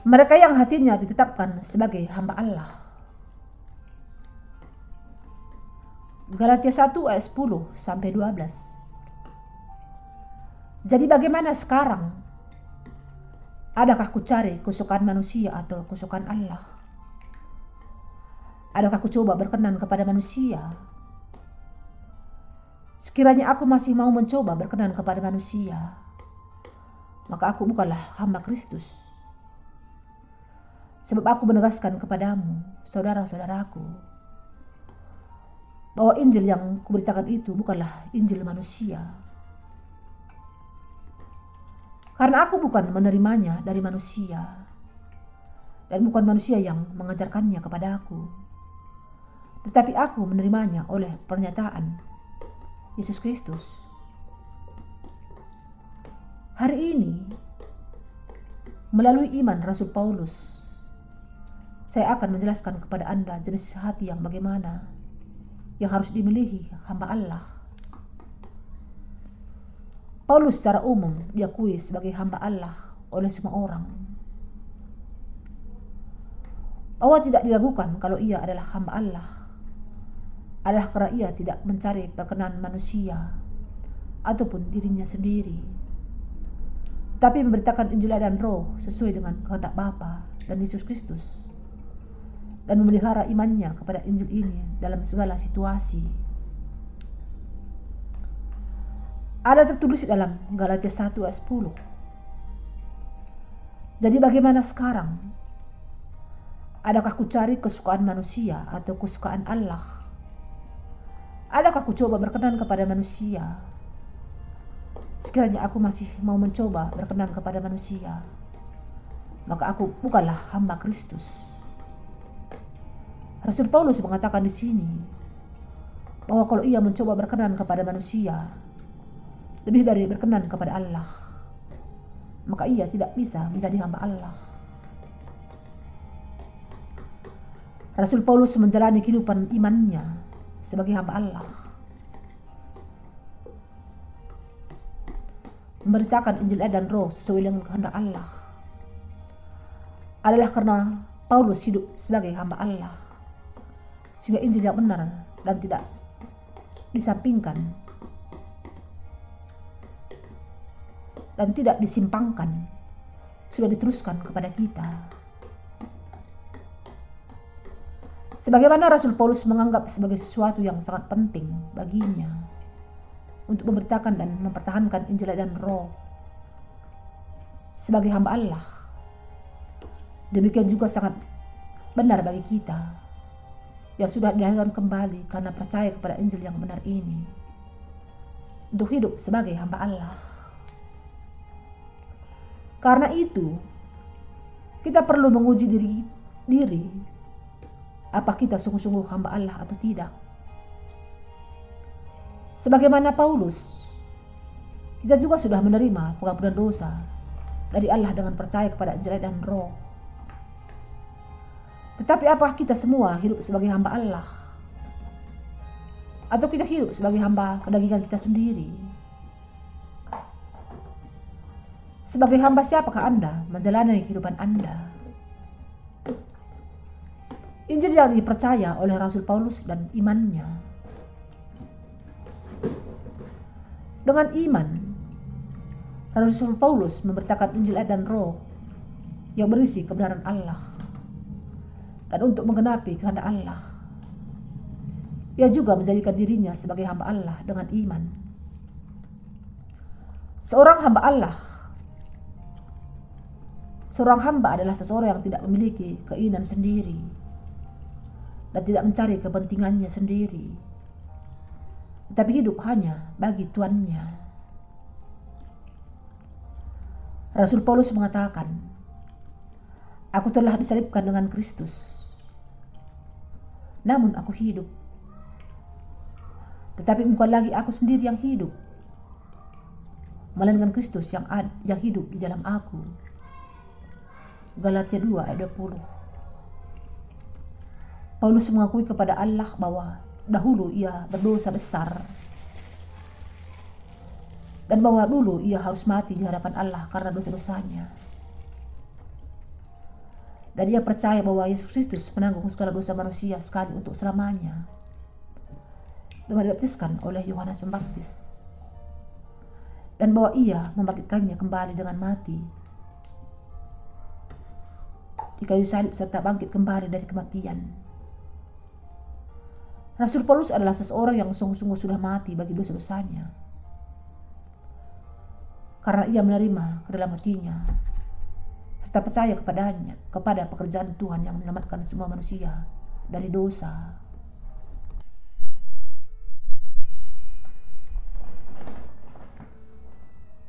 Mereka yang hatinya ditetapkan sebagai hamba Allah. Galatia 1 ayat 10 sampai 12. Jadi bagaimana sekarang? Adakah ku cari kesukaan manusia atau kesukaan Allah? Adakah ku coba berkenan kepada manusia? Sekiranya aku masih mau mencoba berkenan kepada manusia, maka aku bukanlah hamba Kristus. Sebab aku menegaskan kepadamu, saudara-saudaraku, bahwa Injil yang kuberitakan itu bukanlah Injil manusia. Karena aku bukan menerimanya dari manusia, dan bukan manusia yang mengajarkannya kepada aku, tetapi aku menerimanya oleh pernyataan Yesus Kristus. Hari ini, melalui iman Rasul Paulus, saya akan menjelaskan kepada Anda jenis hati yang bagaimana yang harus dimiliki hamba Allah. Paulus secara umum diakui sebagai hamba Allah oleh semua orang. Bahwa tidak diragukan kalau ia adalah hamba Allah adalah karena ia tidak mencari perkenan manusia ataupun dirinya sendiri. Tapi memberitakan Injil dan Roh sesuai dengan kehendak Bapa dan Yesus Kristus dan memelihara imannya kepada Injil ini dalam segala situasi. Ada tertulis dalam Galatia 1 ayat 10. Jadi bagaimana sekarang? Adakah ku cari kesukaan manusia atau kesukaan Allah? Adakah ku coba berkenan kepada manusia? Sekiranya aku masih mau mencoba berkenan kepada manusia, maka aku bukanlah hamba Kristus. Rasul Paulus mengatakan di sini bahwa kalau ia mencoba berkenan kepada manusia lebih dari berkenan kepada Allah, maka ia tidak bisa menjadi hamba Allah. Rasul Paulus menjalani kehidupan imannya sebagai hamba Allah. Memberitakan Injil dan Roh sesuai dengan kehendak Allah adalah karena Paulus hidup sebagai hamba Allah sehingga Injil yang benar dan tidak disampingkan dan tidak disimpangkan sudah diteruskan kepada kita. Sebagaimana Rasul Paulus menganggap sebagai sesuatu yang sangat penting baginya untuk memberitakan dan mempertahankan Injil dan Roh sebagai hamba Allah. Demikian juga sangat benar bagi kita yang sudah dilahirkan kembali karena percaya kepada Injil yang benar ini untuk hidup sebagai hamba Allah. Karena itu, kita perlu menguji diri diri apa kita sungguh-sungguh hamba Allah atau tidak. Sebagaimana Paulus, kita juga sudah menerima pengampunan dosa dari Allah dengan percaya kepada Injil dan Roh tetapi apa kita semua hidup sebagai hamba Allah? Atau kita hidup sebagai hamba kedagingan kita sendiri? Sebagai hamba siapakah Anda menjalani kehidupan Anda? Injil yang dipercaya oleh Rasul Paulus dan imannya. Dengan iman, Rasul Paulus memberitakan Injil dan Roh yang berisi kebenaran Allah dan untuk menggenapi kehendak Allah. Ia juga menjadikan dirinya sebagai hamba Allah dengan iman. Seorang hamba Allah Seorang hamba adalah seseorang yang tidak memiliki keinginan sendiri dan tidak mencari kepentingannya sendiri, tetapi hidup hanya bagi tuannya. Rasul Paulus mengatakan, Aku telah disalibkan dengan Kristus namun aku hidup. Tetapi bukan lagi aku sendiri yang hidup, melainkan Kristus yang ad, yang hidup di dalam aku. Galatia 2 ayat 20. Paulus mengakui kepada Allah bahwa dahulu ia berdosa besar dan bahwa dulu ia harus mati di hadapan Allah karena dosa-dosanya. Dan ia percaya bahwa Yesus Kristus menanggung segala dosa manusia sekali untuk selamanya. Dengan dibaptiskan oleh Yohanes Pembaptis. Dan bahwa ia membangkitkannya kembali dengan mati. Di kayu salib serta bangkit kembali dari kematian. Rasul Paulus adalah seseorang yang sungguh-sungguh sudah mati bagi dosa-dosanya. Karena ia menerima ke dalam hatinya serta percaya kepadanya, kepada pekerjaan Tuhan yang menyelamatkan semua manusia dari dosa.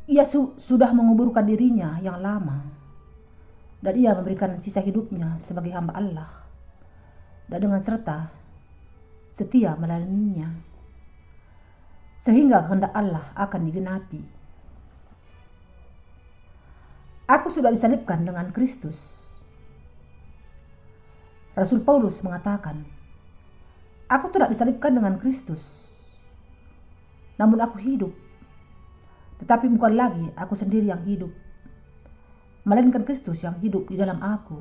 Ia su sudah menguburkan dirinya yang lama dan ia memberikan sisa hidupnya sebagai hamba Allah dan dengan serta setia melayaninya sehingga kehendak Allah akan digenapi. Aku sudah disalibkan dengan Kristus. Rasul Paulus mengatakan, Aku tidak disalibkan dengan Kristus, namun aku hidup. Tetapi bukan lagi aku sendiri yang hidup, melainkan Kristus yang hidup di dalam aku.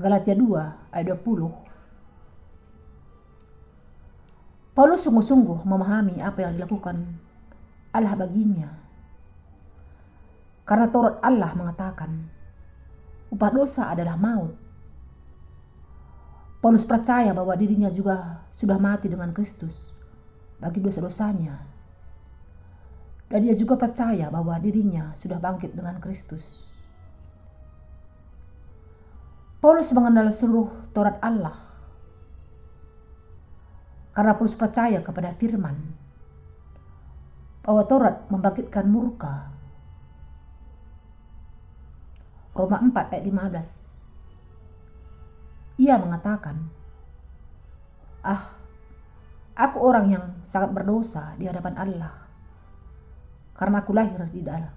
Galatia 2 ayat 20 Paulus sungguh-sungguh memahami apa yang dilakukan Allah baginya karena Taurat Allah mengatakan, upah dosa adalah maut. Paulus percaya bahwa dirinya juga sudah mati dengan Kristus bagi dosa-dosanya. Dan dia juga percaya bahwa dirinya sudah bangkit dengan Kristus. Paulus mengenal seluruh Taurat Allah. Karena Paulus percaya kepada firman bahwa Taurat membangkitkan murka Roma 4 ayat 15. Ia mengatakan, Ah, aku orang yang sangat berdosa di hadapan Allah. Karena aku lahir di dalam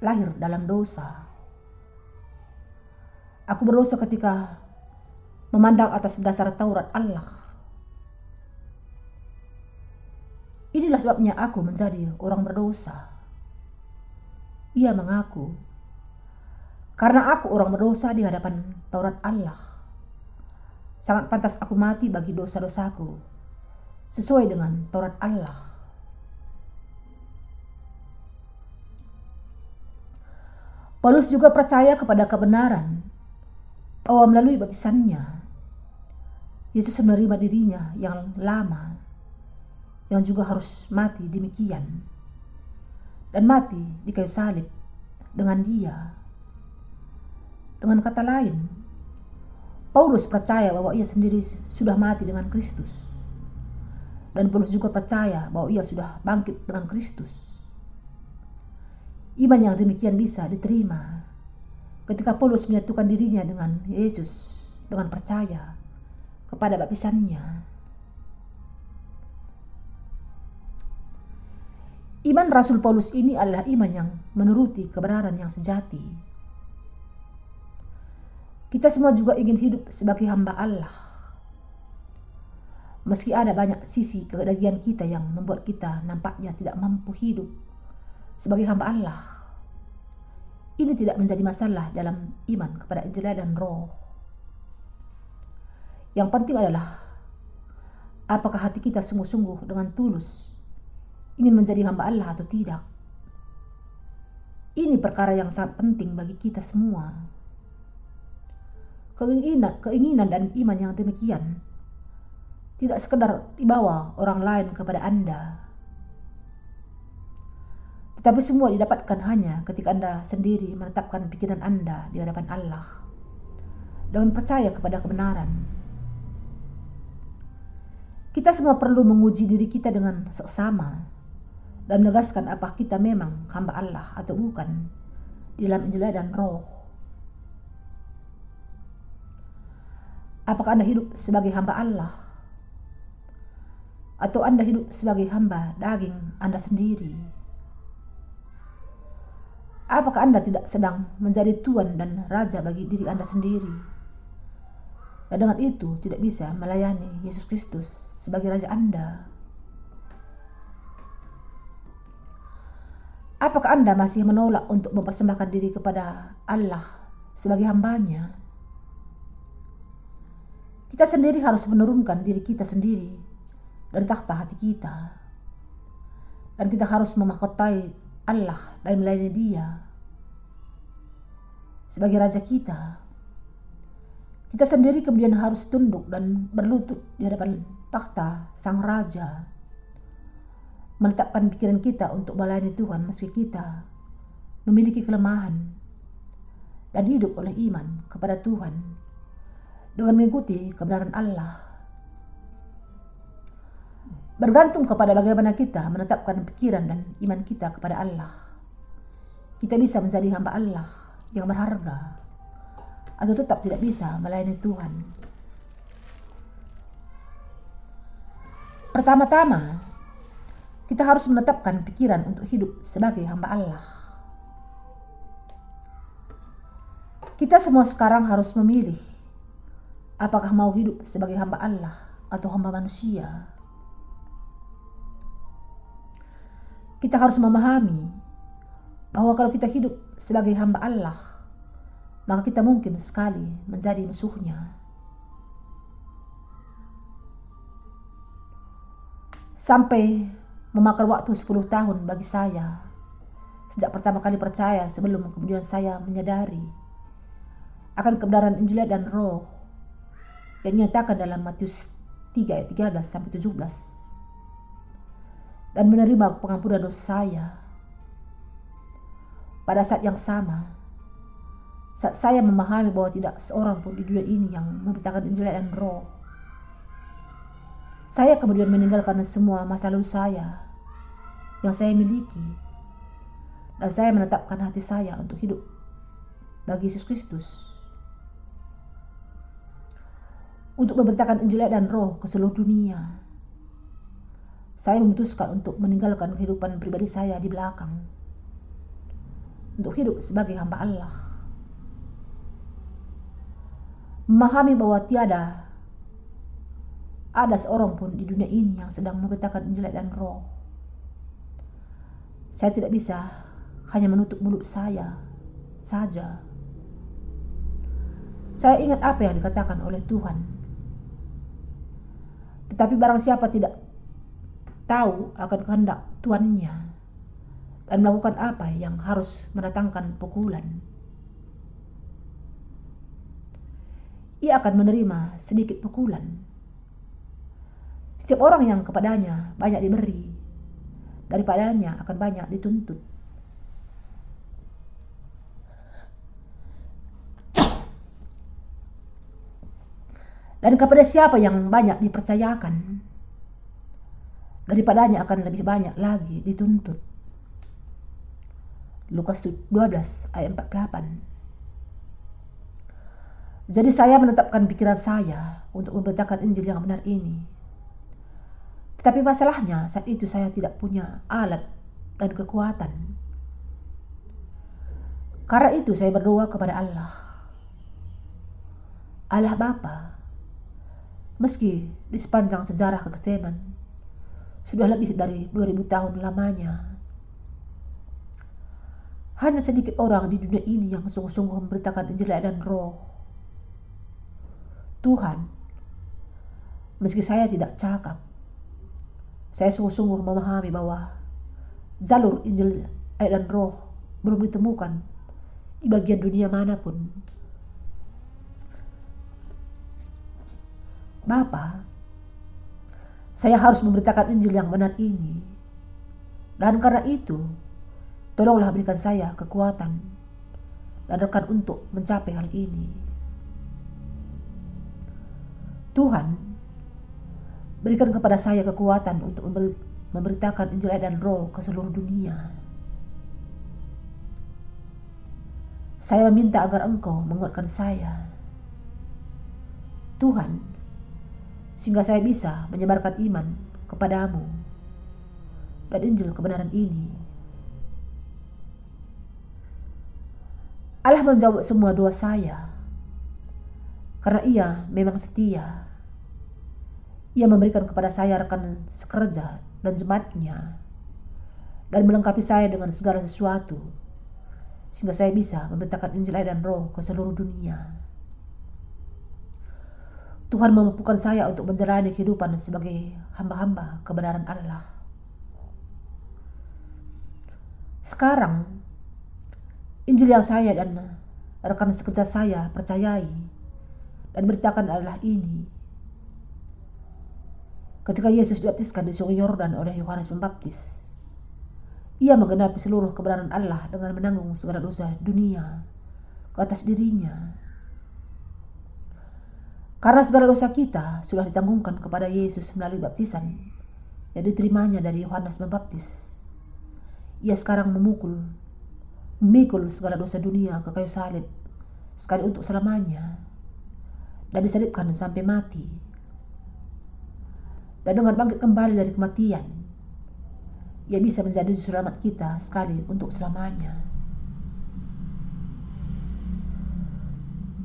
lahir dalam dosa. Aku berdosa ketika memandang atas dasar Taurat Allah. Inilah sebabnya aku menjadi orang berdosa. Ia mengaku karena aku orang berdosa di hadapan Taurat Allah. Sangat pantas aku mati bagi dosa-dosaku. Sesuai dengan Taurat Allah. Paulus juga percaya kepada kebenaran bahwa melalui baptisannya Yesus menerima dirinya yang lama yang juga harus mati demikian dan mati di kayu salib dengan dia dengan kata lain, Paulus percaya bahwa ia sendiri sudah mati dengan Kristus. Dan Paulus juga percaya bahwa ia sudah bangkit dengan Kristus. Iman yang demikian bisa diterima ketika Paulus menyatukan dirinya dengan Yesus dengan percaya kepada baptisannya. Iman Rasul Paulus ini adalah iman yang menuruti kebenaran yang sejati kita semua juga ingin hidup sebagai hamba Allah. Meski ada banyak sisi kedagian kita yang membuat kita nampaknya tidak mampu hidup sebagai hamba Allah. Ini tidak menjadi masalah dalam iman kepada Injil dan Roh. Yang penting adalah apakah hati kita sungguh-sungguh dengan tulus ingin menjadi hamba Allah atau tidak. Ini perkara yang sangat penting bagi kita semua keinginan, keinginan dan iman yang demikian tidak sekedar dibawa orang lain kepada Anda. Tetapi semua didapatkan hanya ketika Anda sendiri menetapkan pikiran Anda di hadapan Allah dengan percaya kepada kebenaran. Kita semua perlu menguji diri kita dengan seksama dan menegaskan apa kita memang hamba Allah atau bukan di dalam Injil dan Roh. Apakah Anda hidup sebagai hamba Allah? Atau Anda hidup sebagai hamba daging Anda sendiri? Apakah Anda tidak sedang menjadi tuan dan raja bagi diri Anda sendiri? Dan dengan itu tidak bisa melayani Yesus Kristus sebagai raja Anda. Apakah Anda masih menolak untuk mempersembahkan diri kepada Allah sebagai hambanya? Kita sendiri harus menurunkan diri kita sendiri dari takhta hati kita. Dan kita harus memahkotai Allah dan melayani dia sebagai raja kita. Kita sendiri kemudian harus tunduk dan berlutut di hadapan takhta sang raja. Menetapkan pikiran kita untuk melayani Tuhan meski kita memiliki kelemahan dan hidup oleh iman kepada Tuhan dengan mengikuti kebenaran Allah. Bergantung kepada bagaimana kita menetapkan pikiran dan iman kita kepada Allah. Kita bisa menjadi hamba Allah yang berharga atau tetap tidak bisa melayani Tuhan. Pertama-tama, kita harus menetapkan pikiran untuk hidup sebagai hamba Allah. Kita semua sekarang harus memilih apakah mau hidup sebagai hamba Allah atau hamba manusia. Kita harus memahami bahwa kalau kita hidup sebagai hamba Allah, maka kita mungkin sekali menjadi musuhnya. Sampai memakan waktu 10 tahun bagi saya, sejak pertama kali percaya sebelum kemudian saya menyadari akan kebenaran Injil dan Roh yang dinyatakan dalam Matius 3 ayat 13 sampai 17 dan menerima pengampunan dosa saya. Pada saat yang sama, saat saya memahami bahwa tidak seorang pun di dunia ini yang memberitakan Injil dan Roh, saya kemudian meninggalkan semua masa lalu saya yang saya miliki dan saya menetapkan hati saya untuk hidup bagi Yesus Kristus untuk memberitakan Injil dan Roh ke seluruh dunia saya memutuskan untuk meninggalkan kehidupan pribadi saya di belakang untuk hidup sebagai hamba Allah. Memahami bahwa tiada ada seorang pun di dunia ini yang sedang memberitakan Injil dan Roh. Saya tidak bisa hanya menutup mulut saya saja. Saya ingat apa yang dikatakan oleh Tuhan. Tetapi barang siapa tidak tahu akan kehendak tuannya dan melakukan apa yang harus mendatangkan pukulan. Ia akan menerima sedikit pukulan. Setiap orang yang kepadanya banyak diberi, daripadanya akan banyak dituntut. Dan kepada siapa yang banyak dipercayakan, daripadanya akan lebih banyak lagi dituntut. Lukas 12 ayat 48. Jadi saya menetapkan pikiran saya untuk memberitakan Injil yang benar ini. Tetapi masalahnya saat itu saya tidak punya alat dan kekuatan. Karena itu saya berdoa kepada Allah. Allah Bapa, meski di sepanjang sejarah kekristenan sudah lebih dari 2000 tahun lamanya. Hanya sedikit orang di dunia ini yang sungguh-sungguh memberitakan Injil dan roh. Tuhan, meski saya tidak cakap, saya sungguh-sungguh memahami bahwa jalur Injil dan roh belum ditemukan di bagian dunia mana pun. Bapak, saya harus memberitakan Injil yang benar ini. Dan karena itu, tolonglah berikan saya kekuatan dan rekan untuk mencapai hal ini. Tuhan, berikan kepada saya kekuatan untuk memberitakan Injil dan Roh ke seluruh dunia. Saya meminta agar Engkau menguatkan saya. Tuhan, sehingga saya bisa menyebarkan iman kepadamu dan Injil kebenaran ini. Allah menjawab semua doa saya karena ia memang setia. Ia memberikan kepada saya rekan sekerja dan jemaatnya dan melengkapi saya dengan segala sesuatu sehingga saya bisa memberitakan Injil dan Roh ke seluruh dunia. Tuhan memampukan saya untuk menjalani kehidupan sebagai hamba-hamba kebenaran Allah. Sekarang, Injil yang saya dan rekan sekerja saya percayai dan beritakan adalah ini. Ketika Yesus dibaptiskan di sungai Yordan oleh Yohanes Pembaptis, ia menggenapi seluruh kebenaran Allah dengan menanggung segala dosa dunia ke atas dirinya karena segala dosa kita sudah ditanggungkan kepada Yesus melalui baptisan yang diterimanya dari Yohanes Pembaptis. Ia sekarang memukul, memikul segala dosa dunia ke kayu salib sekali untuk selamanya dan disalibkan sampai mati. Dan dengan bangkit kembali dari kematian, ia bisa menjadi selamat kita sekali untuk selamanya.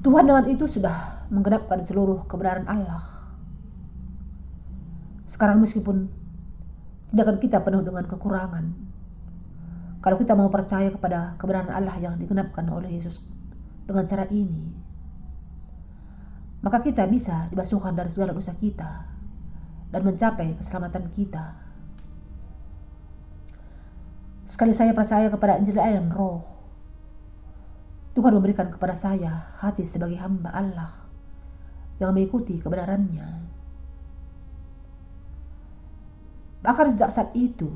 Tuhan dengan itu sudah menggenapkan seluruh kebenaran Allah. Sekarang meskipun tindakan kita penuh dengan kekurangan, kalau kita mau percaya kepada kebenaran Allah yang digenapkan oleh Yesus dengan cara ini, maka kita bisa dibasuhkan dari segala dosa kita dan mencapai keselamatan kita. Sekali saya percaya kepada Injil air roh, Tuhan memberikan kepada saya hati sebagai hamba Allah yang mengikuti kebenarannya. Bahkan sejak saat itu,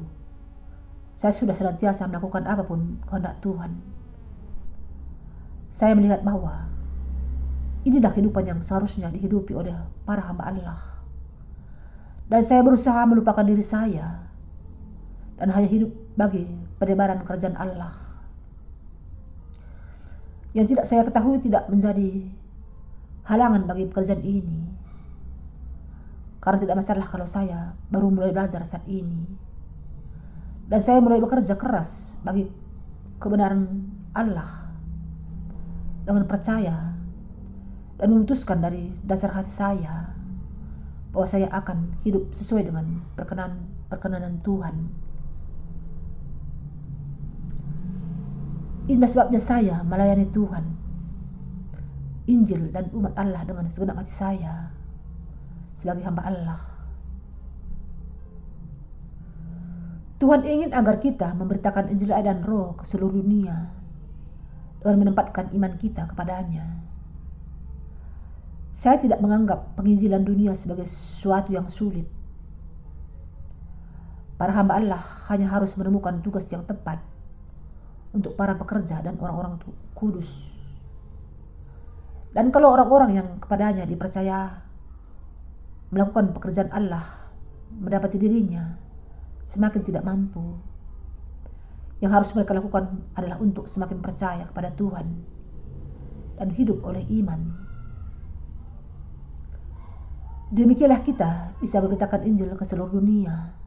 saya sudah senantiasa melakukan apa pun kehendak Tuhan. Saya melihat bahwa inilah kehidupan yang seharusnya dihidupi oleh para hamba Allah. Dan saya berusaha melupakan diri saya dan hanya hidup bagi penyebaran kerajaan Allah. Yang tidak saya ketahui tidak menjadi halangan bagi pekerjaan ini. Karena tidak masalah kalau saya baru mulai belajar saat ini. Dan saya mulai bekerja keras bagi kebenaran Allah dengan percaya dan memutuskan dari dasar hati saya bahwa saya akan hidup sesuai dengan perkenan perkenanan Tuhan. Inilah sebabnya saya melayani Tuhan Injil dan umat Allah dengan segenap hati saya sebagai hamba Allah. Tuhan ingin agar kita memberitakan Injil dan Roh ke seluruh dunia dengan menempatkan iman kita kepadanya. Saya tidak menganggap penginjilan dunia sebagai sesuatu yang sulit. Para hamba Allah hanya harus menemukan tugas yang tepat untuk para pekerja dan orang-orang kudus dan kalau orang-orang yang kepadanya dipercaya melakukan pekerjaan Allah, mendapati dirinya semakin tidak mampu. Yang harus mereka lakukan adalah untuk semakin percaya kepada Tuhan dan hidup oleh iman. Demikianlah kita bisa memberitakan Injil ke seluruh dunia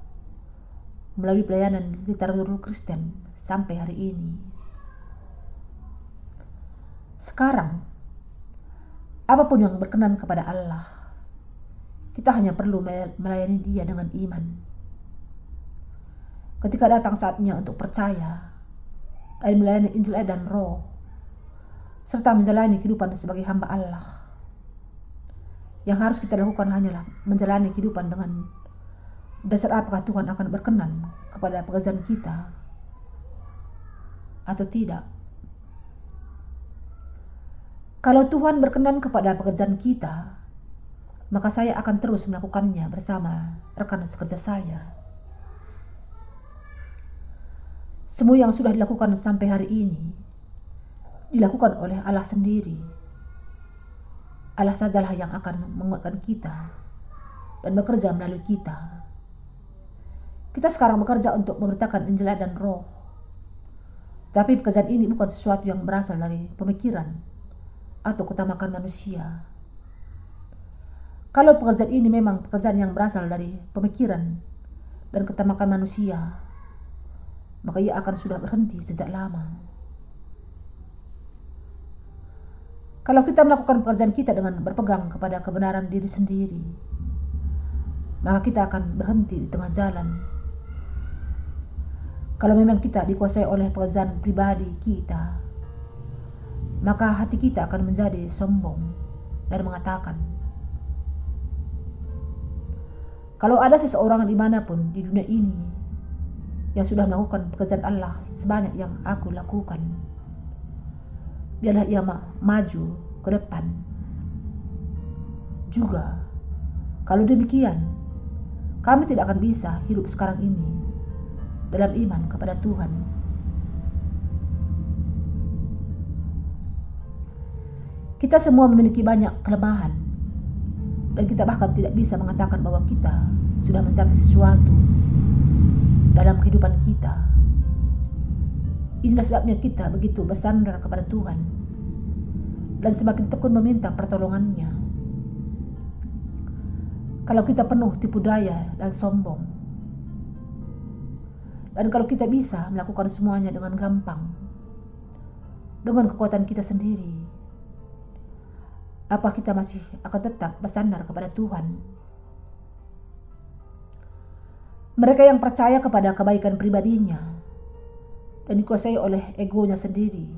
melalui pelayanan literatur Kristen sampai hari ini. Sekarang, apa pun yang berkenan kepada Allah. Kita hanya perlu melayani Dia dengan iman. Ketika datang saatnya untuk percaya dan melayani Injil dan Roh, serta menjalani kehidupan sebagai hamba Allah. Yang harus kita lakukan hanyalah menjalani kehidupan dengan dasar apakah Tuhan akan berkenan kepada pekerjaan kita atau tidak. Kalau Tuhan berkenan kepada pekerjaan kita, maka saya akan terus melakukannya bersama rekan sekerja saya. Semua yang sudah dilakukan sampai hari ini dilakukan oleh Allah sendiri. Allah sajalah yang akan menguatkan kita dan bekerja melalui kita. Kita sekarang bekerja untuk memberitakan Injil dan Roh. Tapi pekerjaan ini bukan sesuatu yang berasal dari pemikiran atau ketamakan manusia. Kalau pekerjaan ini memang pekerjaan yang berasal dari pemikiran dan ketamakan manusia, maka ia akan sudah berhenti sejak lama. Kalau kita melakukan pekerjaan kita dengan berpegang kepada kebenaran diri sendiri, maka kita akan berhenti di tengah jalan. Kalau memang kita dikuasai oleh pekerjaan pribadi kita, maka hati kita akan menjadi sombong dan mengatakan, Kalau ada seseorang di mana pun di dunia ini yang sudah melakukan pekerjaan Allah sebanyak yang aku lakukan, biarlah ia maju ke depan. Juga, kalau demikian, kami tidak akan bisa hidup sekarang ini dalam iman kepada Tuhan. Kita semua memiliki banyak kelemahan dan kita bahkan tidak bisa mengatakan bahwa kita sudah mencapai sesuatu dalam kehidupan kita. Inilah sebabnya kita begitu bersandar kepada Tuhan dan semakin tekun meminta pertolongannya. Kalau kita penuh tipu daya dan sombong, dan kalau kita bisa melakukan semuanya dengan gampang, dengan kekuatan kita sendiri, apa kita masih akan tetap bersandar kepada Tuhan? Mereka yang percaya kepada kebaikan pribadinya dan dikuasai oleh egonya sendiri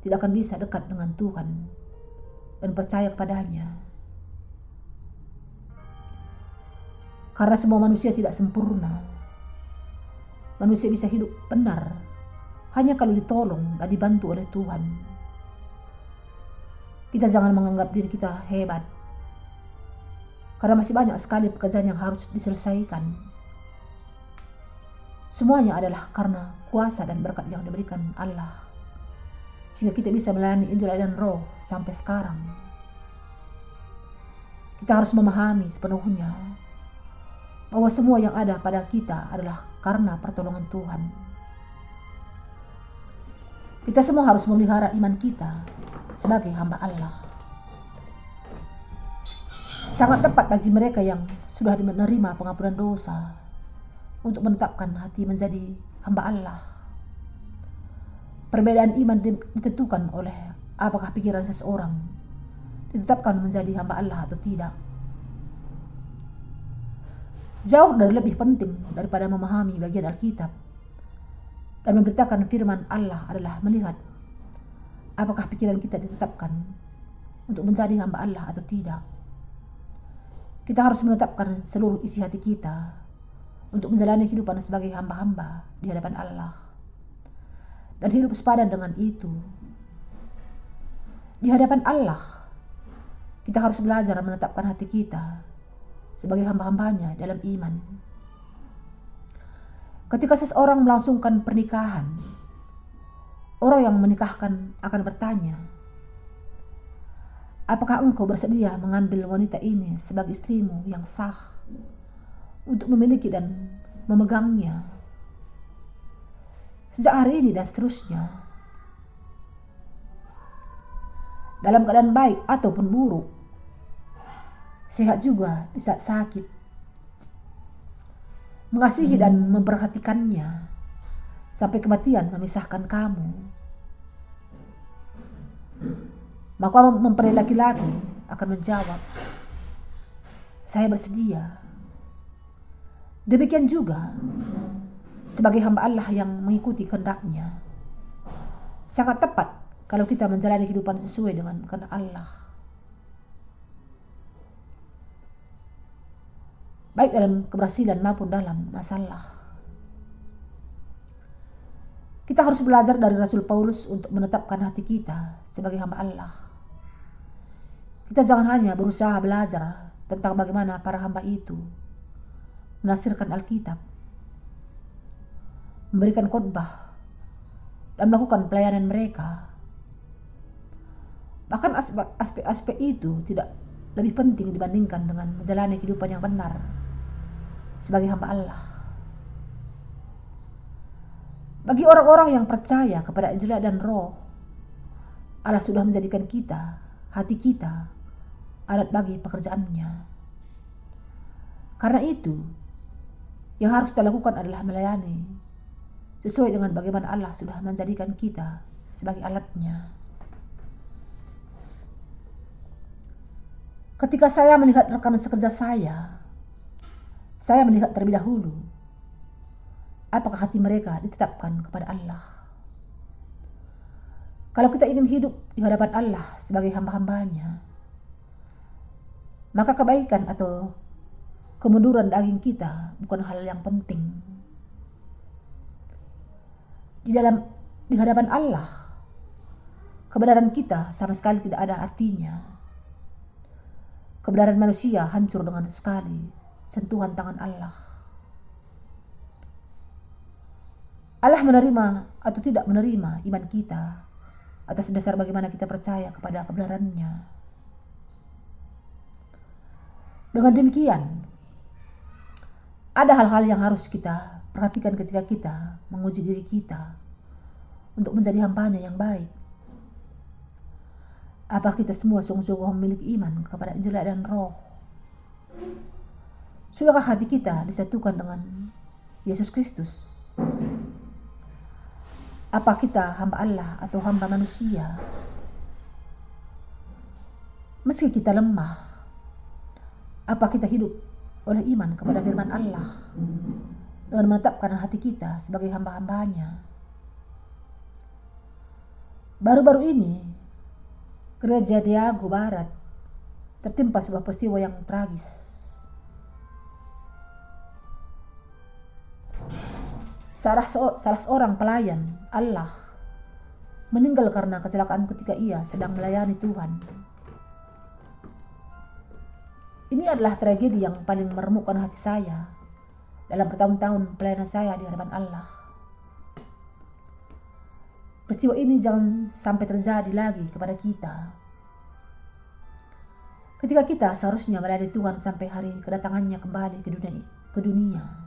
tidak akan bisa dekat dengan Tuhan dan percaya kepadanya. Karena semua manusia tidak sempurna. Manusia bisa hidup benar hanya kalau ditolong dan dibantu oleh Tuhan. Kita jangan menganggap diri kita hebat. Karena masih banyak sekali pekerjaan yang harus diselesaikan. Semuanya adalah karena kuasa dan berkat yang diberikan Allah. Sehingga kita bisa melayani Injil dan roh sampai sekarang. Kita harus memahami sepenuhnya bahwa semua yang ada pada kita adalah karena pertolongan Tuhan. Kita semua harus memelihara iman kita sebagai hamba Allah. Sangat tepat bagi mereka yang sudah menerima pengampunan dosa untuk menetapkan hati menjadi hamba Allah. Perbedaan iman ditentukan oleh apakah pikiran seseorang ditetapkan menjadi hamba Allah atau tidak. Jauh dari lebih penting daripada memahami bagian Alkitab dan memberitakan firman Allah adalah melihat apakah pikiran kita ditetapkan untuk menjadi hamba Allah atau tidak. Kita harus menetapkan seluruh isi hati kita untuk menjalani kehidupan sebagai hamba-hamba di hadapan Allah. Dan hidup sepadan dengan itu. Di hadapan Allah, kita harus belajar menetapkan hati kita sebagai hamba-hambanya dalam iman. Ketika seseorang melangsungkan pernikahan, Orang yang menikahkan akan bertanya, Apakah engkau bersedia mengambil wanita ini sebagai istrimu yang sah untuk memiliki dan memegangnya sejak hari ini dan seterusnya? Dalam keadaan baik ataupun buruk, sehat juga di saat sakit, mengasihi dan memperhatikannya sampai kematian memisahkan kamu. Maka mempelai laki-laki akan menjawab, saya bersedia. Demikian juga sebagai hamba Allah yang mengikuti kehendaknya. Sangat tepat kalau kita menjalani kehidupan sesuai dengan kehendak Allah. Baik dalam keberhasilan maupun dalam masalah. Kita harus belajar dari Rasul Paulus untuk menetapkan hati kita sebagai hamba Allah. Kita jangan hanya berusaha belajar tentang bagaimana para hamba itu menafsirkan Alkitab, memberikan khotbah, dan melakukan pelayanan mereka. Bahkan aspek-aspek itu tidak lebih penting dibandingkan dengan menjalani kehidupan yang benar sebagai hamba Allah. Bagi orang-orang yang percaya kepada Injil dan Roh, Allah sudah menjadikan kita, hati kita, alat bagi pekerjaannya. Karena itu, yang harus kita lakukan adalah melayani sesuai dengan bagaimana Allah sudah menjadikan kita sebagai alatnya. Ketika saya melihat rekan sekerja saya, saya melihat terlebih dahulu apakah hati mereka ditetapkan kepada Allah. Kalau kita ingin hidup di hadapan Allah sebagai hamba-hambanya, maka kebaikan atau kemunduran daging kita bukan hal yang penting. Di dalam di hadapan Allah, kebenaran kita sama sekali tidak ada artinya. Kebenaran manusia hancur dengan sekali sentuhan tangan Allah. Allah menerima atau tidak menerima iman kita atas dasar bagaimana kita percaya kepada kebenarannya. Dengan demikian, ada hal-hal yang harus kita perhatikan ketika kita menguji diri kita untuk menjadi hambanya yang baik. Apa kita semua sungguh-sungguh memiliki iman kepada Injil dan Roh? Sudahkah hati kita disatukan dengan Yesus Kristus? Apa kita hamba Allah atau hamba manusia? Meski kita lemah, apa kita hidup oleh iman kepada firman Allah dengan menetapkan hati kita sebagai hamba-hambanya. Baru-baru ini, gereja Diago Barat tertimpa sebuah peristiwa yang tragis. Salah, salah seorang pelayan Allah meninggal karena kecelakaan ketika ia sedang melayani Tuhan. Ini adalah tragedi yang paling meremukkan hati saya dalam bertahun-tahun pelayanan saya di hadapan Allah. Peristiwa ini jangan sampai terjadi lagi kepada kita. Ketika kita seharusnya melayani Tuhan sampai hari kedatangannya kembali ke dunia, ke dunia.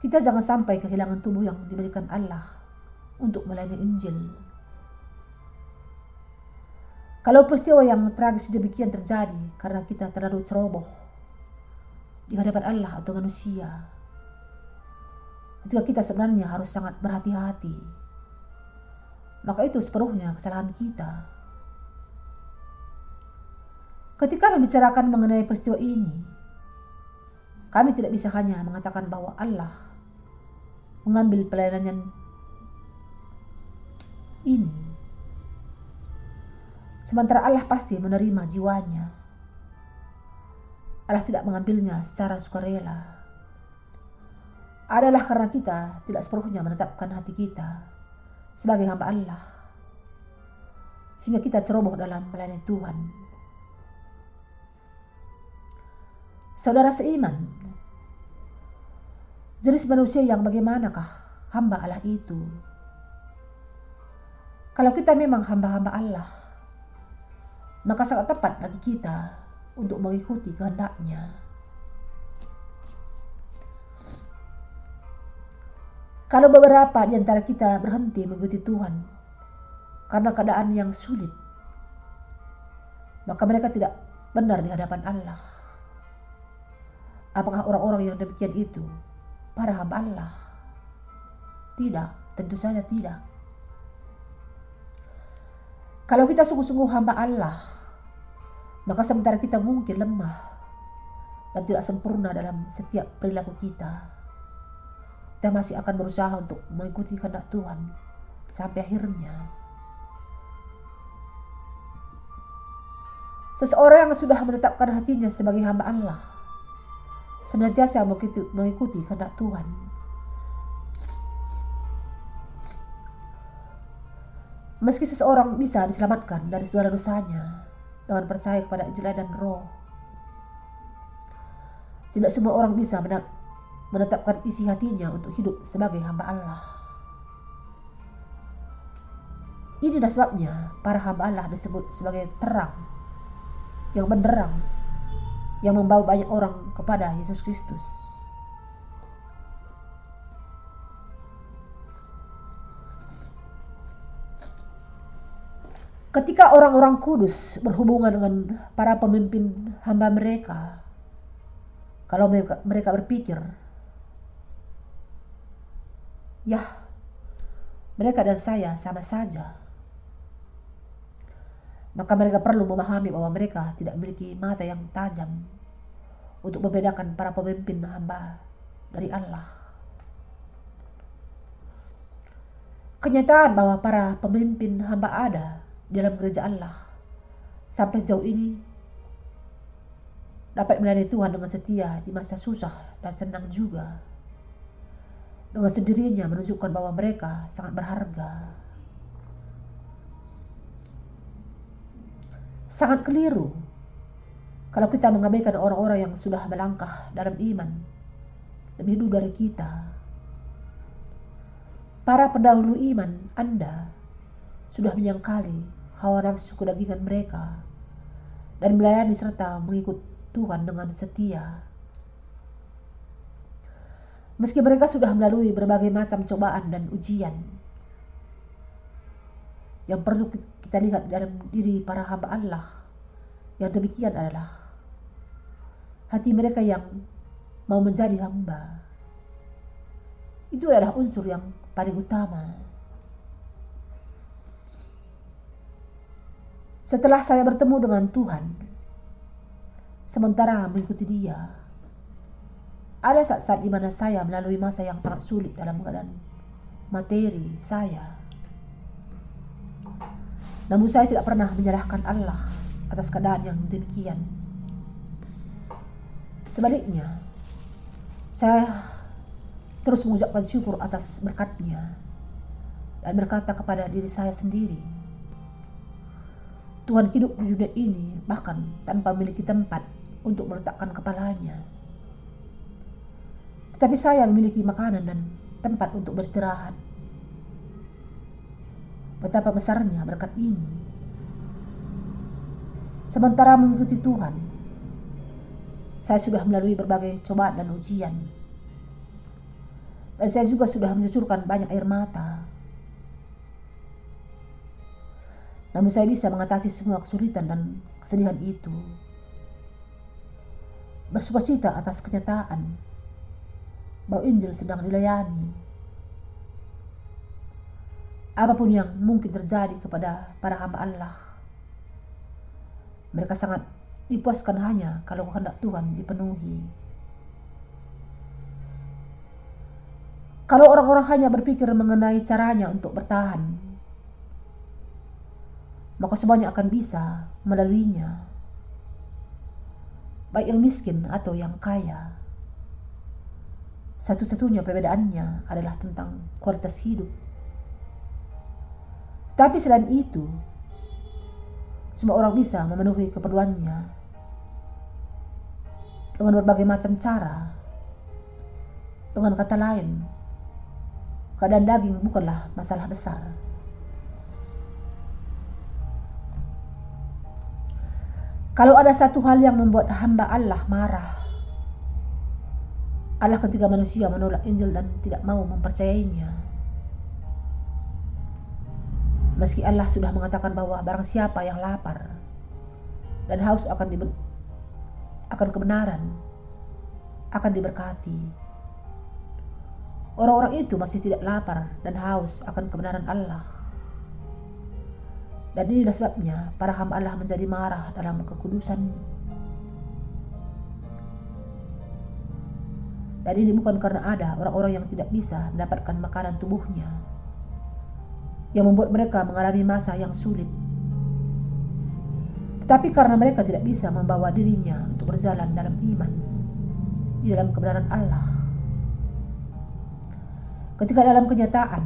Kita jangan sampai kehilangan tubuh yang diberikan Allah untuk melayani Injil. Kalau peristiwa yang tragis demikian terjadi karena kita terlalu ceroboh di hadapan Allah atau manusia, ketika kita sebenarnya harus sangat berhati-hati, maka itu sepenuhnya kesalahan kita. Ketika membicarakan mengenai peristiwa ini, kami tidak bisa hanya mengatakan bahwa Allah mengambil pelayanan ini Sementara Allah pasti menerima jiwanya. Allah tidak mengambilnya secara sukarela. Adalah karena kita tidak sepenuhnya menetapkan hati kita sebagai hamba Allah. Sehingga kita ceroboh dalam melayani Tuhan. Saudara seiman, jenis manusia yang bagaimanakah hamba Allah itu? Kalau kita memang hamba-hamba Allah, maka sangat tepat bagi kita untuk mengikuti kehendaknya. Kalau beberapa di antara kita berhenti mengikuti Tuhan karena keadaan yang sulit, maka mereka tidak benar di hadapan Allah. Apakah orang-orang yang demikian itu para hamba Allah? Tidak, tentu saja tidak. Kalau kita sungguh-sungguh hamba Allah, maka sementara kita mungkin lemah dan tidak sempurna dalam setiap perilaku kita, kita masih akan berusaha untuk mengikuti kehendak Tuhan sampai akhirnya. Seseorang yang sudah menetapkan hatinya sebagai hamba Allah, senantiasa mengikuti kehendak Tuhan Meski seseorang bisa diselamatkan dari segala dosanya dengan percaya kepada Injil dan Roh, tidak semua orang bisa menetapkan isi hatinya untuk hidup sebagai hamba Allah. Inilah sebabnya para hamba Allah disebut sebagai terang yang benderang yang membawa banyak orang kepada Yesus Kristus. Ketika orang-orang kudus berhubungan dengan para pemimpin hamba mereka, kalau mereka, berpikir, ya, mereka dan saya sama saja, maka mereka perlu memahami bahwa mereka tidak memiliki mata yang tajam untuk membedakan para pemimpin hamba dari Allah. Kenyataan bahwa para pemimpin hamba ada dalam gereja Allah sampai sejauh ini dapat melayani Tuhan dengan setia di masa susah dan senang juga. Dengan sendirinya menunjukkan bahwa mereka sangat berharga. Sangat keliru kalau kita mengabaikan orang-orang yang sudah melangkah dalam iman lebih dulu dari kita. Para pendahulu iman Anda sudah menyangkali hawa nafsu kedagingan mereka dan melayani serta mengikut Tuhan dengan setia. Meski mereka sudah melalui berbagai macam cobaan dan ujian, yang perlu kita lihat dalam diri para hamba Allah yang demikian adalah hati mereka yang mau menjadi hamba. Itu adalah unsur yang paling utama. Setelah saya bertemu dengan Tuhan, sementara mengikuti Dia, ada saat-saat di mana saya melalui masa yang sangat sulit dalam keadaan materi saya. Namun saya tidak pernah menyalahkan Allah atas keadaan yang demikian. Sebaliknya, saya terus mengucapkan syukur atas berkatnya dan berkata kepada diri saya sendiri, Tuhan hidup di dunia ini bahkan tanpa memiliki tempat untuk meletakkan kepalanya. Tetapi saya memiliki makanan dan tempat untuk beristirahat Betapa besarnya berkat ini. Sementara mengikuti Tuhan, saya sudah melalui berbagai cobaan dan ujian. Dan saya juga sudah mencucurkan banyak air mata. Namun saya bisa mengatasi semua kesulitan dan kesedihan itu. Bersuka cita atas kenyataan bahwa Injil sedang dilayani apa pun yang mungkin terjadi kepada para hamba Allah. Mereka sangat dipuaskan hanya kalau kehendak Tuhan dipenuhi. Kalau orang-orang hanya berpikir mengenai caranya untuk bertahan, maka semuanya akan bisa melaluinya. Baik yang miskin atau yang kaya. Satu-satunya perbedaannya adalah tentang kualitas hidup tapi selain itu, semua orang bisa memenuhi keperluannya dengan berbagai macam cara. Dengan kata lain, keadaan daging bukanlah masalah besar. Kalau ada satu hal yang membuat hamba Allah marah, Allah ketika manusia menolak Injil dan tidak mau mempercayainya. Meski Allah sudah mengatakan bahwa barang siapa yang lapar dan haus akan akan kebenaran akan diberkati. Orang-orang itu masih tidak lapar dan haus akan kebenaran Allah. Dan inilah sebabnya para hamba Allah menjadi marah dalam kekudusan. Dan ini bukan karena ada orang-orang yang tidak bisa mendapatkan makanan tubuhnya yang membuat mereka mengalami masa yang sulit. Tetapi karena mereka tidak bisa membawa dirinya untuk berjalan dalam iman, di dalam kebenaran Allah. Ketika dalam kenyataan,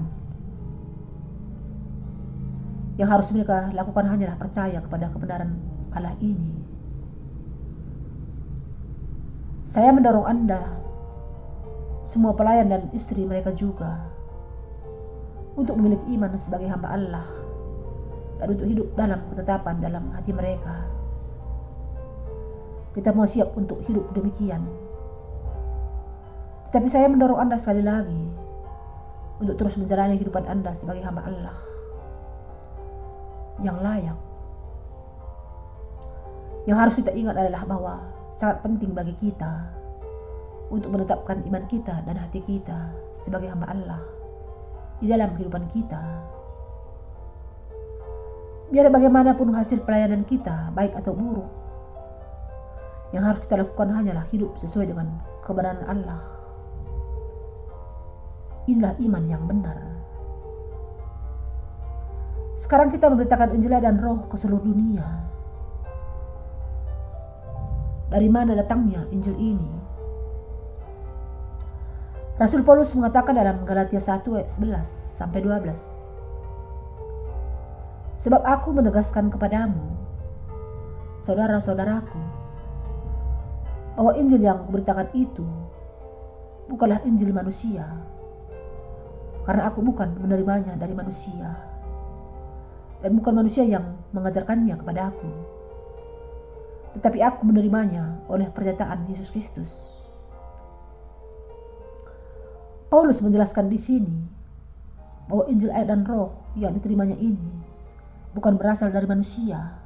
yang harus mereka lakukan hanyalah percaya kepada kebenaran Allah ini. Saya mendorong Anda, semua pelayan dan istri mereka juga, untuk memiliki iman sebagai hamba Allah dan untuk hidup dalam ketetapan dalam hati mereka. Kita mau siap untuk hidup demikian. Tetapi saya mendorong Anda sekali lagi untuk terus menjalani kehidupan Anda sebagai hamba Allah yang layak. Yang harus kita ingat adalah bahwa sangat penting bagi kita untuk menetapkan iman kita dan hati kita sebagai hamba Allah di dalam kehidupan kita. Biar bagaimanapun hasil pelayanan kita, baik atau buruk, yang harus kita lakukan hanyalah hidup sesuai dengan kebenaran Allah. Inilah iman yang benar. Sekarang kita memberitakan Injil dan Roh ke seluruh dunia. dari mana datangnya Injil ini. Rasul Paulus mengatakan dalam Galatia 1 ayat 11 sampai 12. Sebab aku menegaskan kepadamu, saudara-saudaraku, bahwa Injil yang kuberitakan itu bukanlah Injil manusia, karena aku bukan menerimanya dari manusia, dan bukan manusia yang mengajarkannya kepada aku, tetapi aku menerimanya oleh pernyataan Yesus Kristus Paulus menjelaskan di sini bahwa Injil air dan roh yang diterimanya ini bukan berasal dari manusia,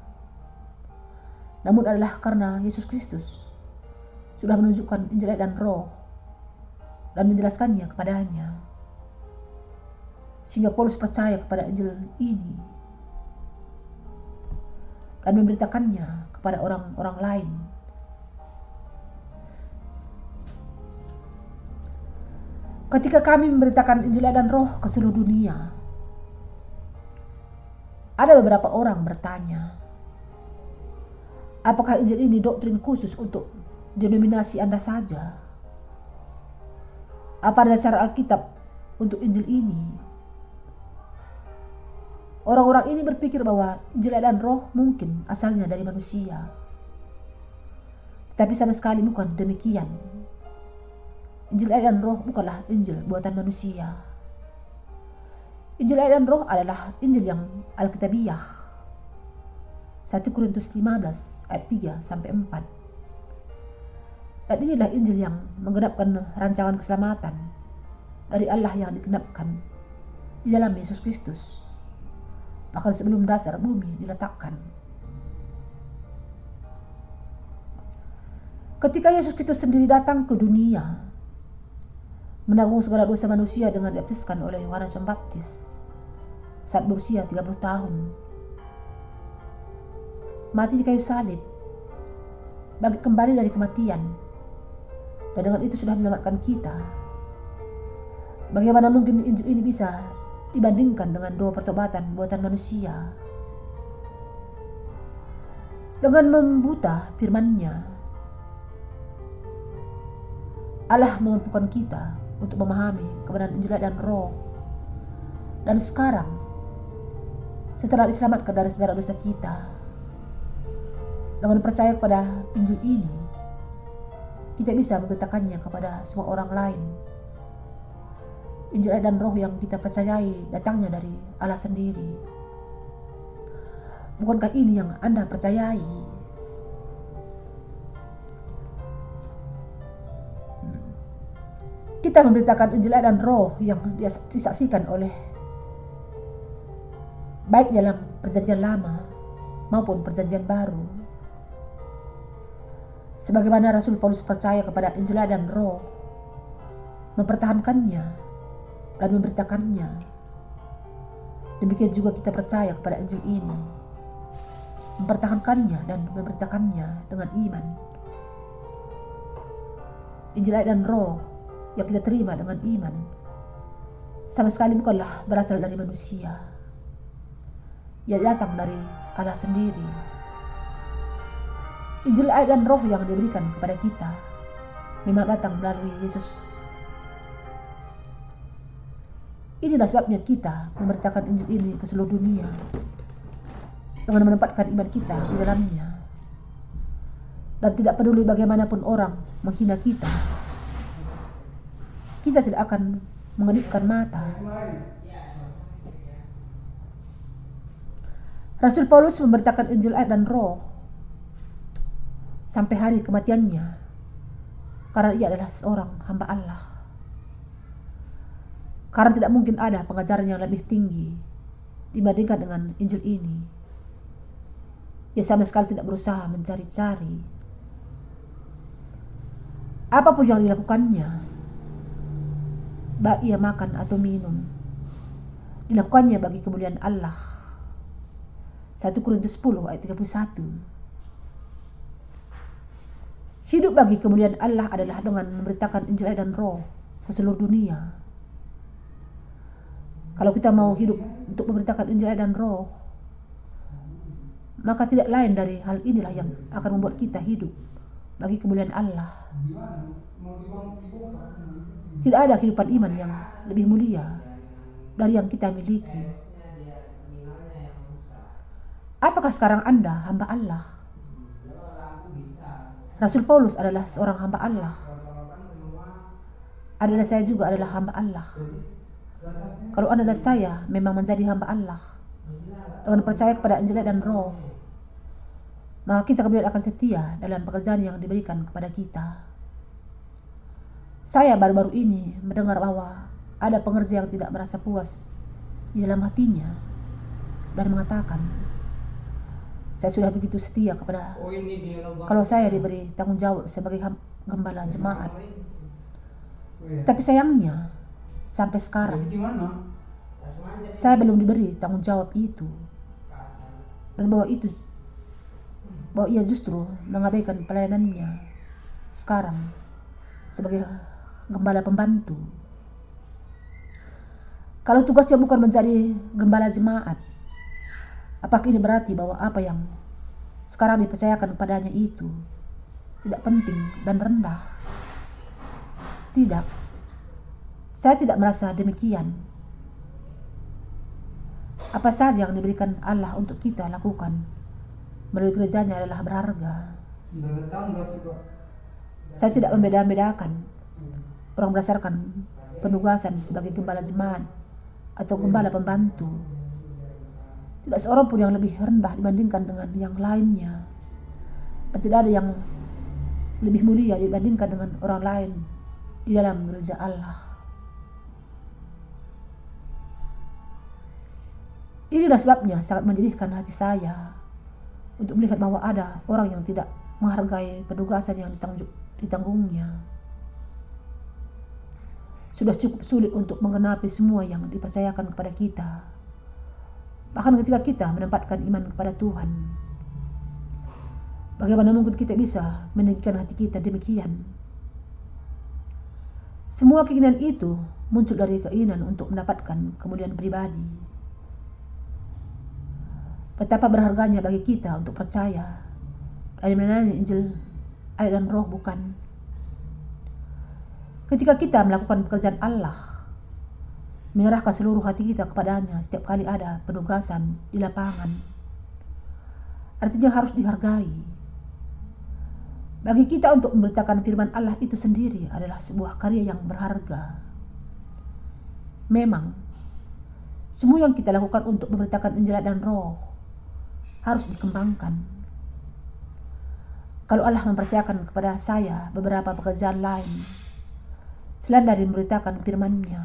namun adalah karena Yesus Kristus sudah menunjukkan Injil air dan roh dan menjelaskannya kepadanya. Sehingga Paulus percaya kepada Injil ini dan memberitakannya kepada orang-orang lain Ketika kami memberitakan Injil dan Roh ke seluruh dunia, ada beberapa orang bertanya, apakah Injil ini doktrin khusus untuk denominasi Anda saja? Apa dasar Alkitab untuk Injil ini? Orang-orang ini berpikir bahwa Injil dan Roh mungkin asalnya dari manusia. Tetapi sama sekali bukan demikian. Injil air dan roh bukanlah Injil buatan manusia. Injil air dan roh adalah Injil yang Alkitabiah. 1 Korintus 15 ayat 3 sampai 4. Dan inilah Injil yang menggenapkan rancangan keselamatan dari Allah yang digenapkan di dalam Yesus Kristus. Bahkan sebelum dasar bumi diletakkan. Ketika Yesus Kristus sendiri datang ke dunia, menanggung segala dosa manusia dengan dibaptiskan oleh Yohanes Pembaptis saat berusia 30 tahun. Mati di kayu salib, bangkit kembali dari kematian, dan dengan itu sudah menyelamatkan kita. Bagaimana mungkin Injil ini bisa dibandingkan dengan doa pertobatan buatan manusia? Dengan membuta firman-Nya, Allah memampukan kita untuk memahami kebenaran Injil dan Roh. Dan sekarang, setelah diselamatkan dari segala dosa kita, dengan percaya kepada Injil ini, kita bisa memberitakannya kepada semua orang lain. Injil dan roh yang kita percayai datangnya dari Allah sendiri. Bukankah ini yang Anda percayai? Kita memberitakan Injil dan Roh yang disaksikan oleh baik dalam perjanjian lama maupun perjanjian baru. Sebagaimana Rasul Paulus percaya kepada Injil dan Roh, mempertahankannya dan memberitakannya. Demikian juga kita percaya kepada Injil ini, mempertahankannya dan memberitakannya dengan iman. Injil dan Roh yang kita terima dengan iman sama sekali bukanlah berasal dari manusia. Ia datang dari Allah sendiri. Injil air dan roh yang diberikan kepada kita memang datang melalui Yesus. Inilah sebabnya kita memberitakan Injil ini ke seluruh dunia dengan menempatkan iman kita di dalamnya. Dan tidak peduli bagaimanapun orang menghina kita, kita tidak akan mengedipkan mata. Rasul Paulus memberitakan Injil air dan roh sampai hari kematiannya karena ia adalah seorang hamba Allah. Karena tidak mungkin ada pengajaran yang lebih tinggi dibandingkan dengan Injil ini. Ia sama sekali tidak berusaha mencari-cari. Apa pun yang dilakukannya, ia makan atau minum. Dilakukannya bagi kemuliaan Allah. 1 Korintus 10 ayat 31. Hidup bagi kemuliaan Allah adalah dengan memberitakan Injil dan Roh ke seluruh dunia. Kalau kita mau hidup untuk memberitakan Injil dan Roh, maka tidak lain dari hal inilah yang akan membuat kita hidup bagi kemuliaan Allah. Tidak ada kehidupan iman yang lebih mulia dari yang kita miliki. Apakah sekarang Anda hamba Allah? Rasul Paulus adalah seorang hamba Allah. Adalah saya juga adalah hamba Allah. Kalau Anda dan saya memang menjadi hamba Allah dengan percaya kepada Injil dan Roh, maka kita kemudian akan setia dalam pekerjaan yang diberikan kepada kita. Saya baru-baru ini mendengar bahwa ada pengerja yang tidak merasa puas di dalam hatinya dan mengatakan, saya sudah begitu setia kepada oh, kalau saya diberi tanggung jawab sebagai gembala jemaat. Tapi sayangnya sampai sekarang saya belum diberi tanggung jawab itu. Dan bahwa itu bahwa ia justru mengabaikan pelayanannya sekarang sebagai gembala pembantu. Kalau tugasnya bukan menjadi gembala jemaat, apakah ini berarti bahwa apa yang sekarang dipercayakan kepadanya itu tidak penting dan rendah? Tidak. Saya tidak merasa demikian. Apa saja yang diberikan Allah untuk kita lakukan melalui gerejanya adalah berharga. Saya tidak membeda-bedakan orang berdasarkan penugasan sebagai gembala jemaat atau gembala pembantu. Tidak seorang pun yang lebih rendah dibandingkan dengan yang lainnya. Dan tidak ada yang lebih mulia dibandingkan dengan orang lain di dalam gereja Allah. Inilah sebabnya sangat menyedihkan hati saya untuk melihat bahwa ada orang yang tidak menghargai penugasan yang ditanggungnya. Sudah cukup sulit untuk menggenapi semua yang dipercayakan kepada kita. Bahkan ketika kita menempatkan iman kepada Tuhan. Bagaimana mungkin kita bisa meninggikan hati kita demikian? Semua keinginan itu muncul dari keinginan untuk mendapatkan kemuliaan pribadi. Betapa berharganya bagi kita untuk percaya mengenai Injil air dan roh bukan. Ketika kita melakukan pekerjaan Allah, menyerahkan seluruh hati kita kepadanya setiap kali ada penugasan di lapangan. Artinya harus dihargai bagi kita untuk memberitakan firman Allah itu sendiri adalah sebuah karya yang berharga. Memang, semua yang kita lakukan untuk memberitakan Injil dan Roh harus dikembangkan. Kalau Allah mempercayakan kepada saya beberapa pekerjaan lain, selain dari memberitakan firman-Nya,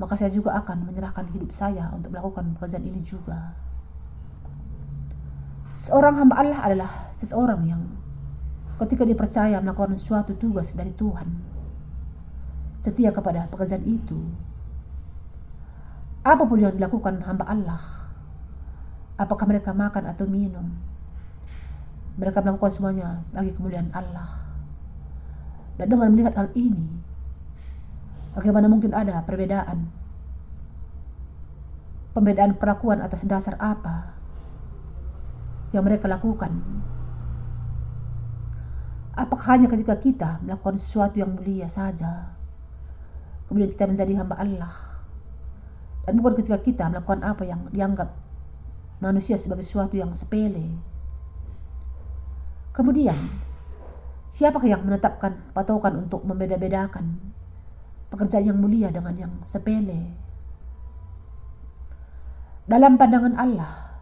maka saya juga akan menyerahkan hidup saya untuk melakukan pekerjaan ini juga. Seorang hamba Allah adalah seseorang yang ketika dipercaya melakukan suatu tugas dari Tuhan. Setia kepada pekerjaan itu. Apa pun yang dilakukan hamba Allah, apakah mereka makan atau minum, mereka melakukan semuanya bagi kemuliaan Allah. Dan dengan melihat hal ini, bagaimana mungkin ada perbedaan? Pembedaan perlakuan atas dasar apa yang mereka lakukan Apakah hanya ketika kita melakukan sesuatu yang mulia saja, kemudian kita menjadi hamba Allah, dan bukan ketika kita melakukan apa yang dianggap manusia sebagai sesuatu yang sepele. Kemudian, siapakah yang menetapkan patokan untuk membeda-bedakan pekerjaan yang mulia dengan yang sepele? Dalam pandangan Allah,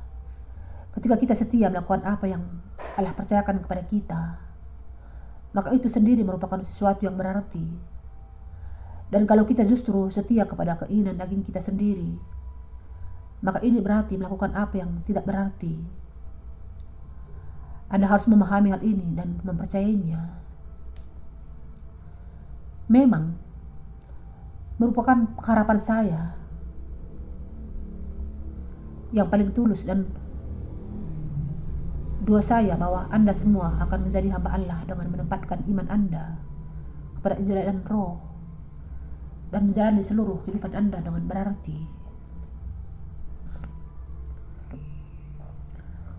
ketika kita setia melakukan apa yang Allah percayakan kepada kita, maka itu sendiri merupakan sesuatu yang berarti. Dan kalau kita justru setia kepada keinginan daging kita sendiri, maka ini berarti melakukan apa yang tidak berarti. Anda harus memahami hal ini dan mempercayainya. Memang merupakan harapan saya yang paling tulus dan Dua saya bahwa Anda semua akan menjadi hamba Allah dengan menempatkan iman Anda kepada Injil dan Roh dan menjalani seluruh kehidupan Anda dengan berarti.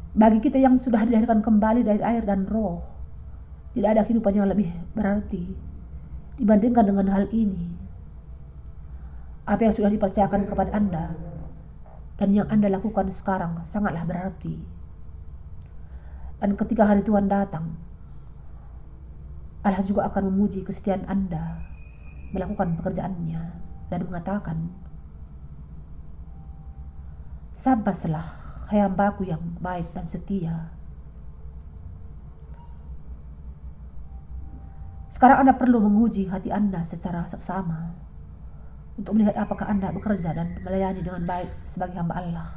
Bagi kita yang sudah dilahirkan kembali dari air dan roh, Tidak ada kehidupan yang lebih berarti dibandingkan dengan hal ini. Apa yang sudah dipercayakan kepada Anda dan yang Anda lakukan sekarang sangatlah berarti. Dan ketika hari Tuhan datang, Allah juga akan memuji kesetiaan Anda melakukan pekerjaannya dan mengatakan, Sabaslah, hambaku yang baik dan setia. Sekarang Anda perlu menguji hati Anda secara seksama untuk melihat apakah Anda bekerja dan melayani dengan baik sebagai hamba Allah.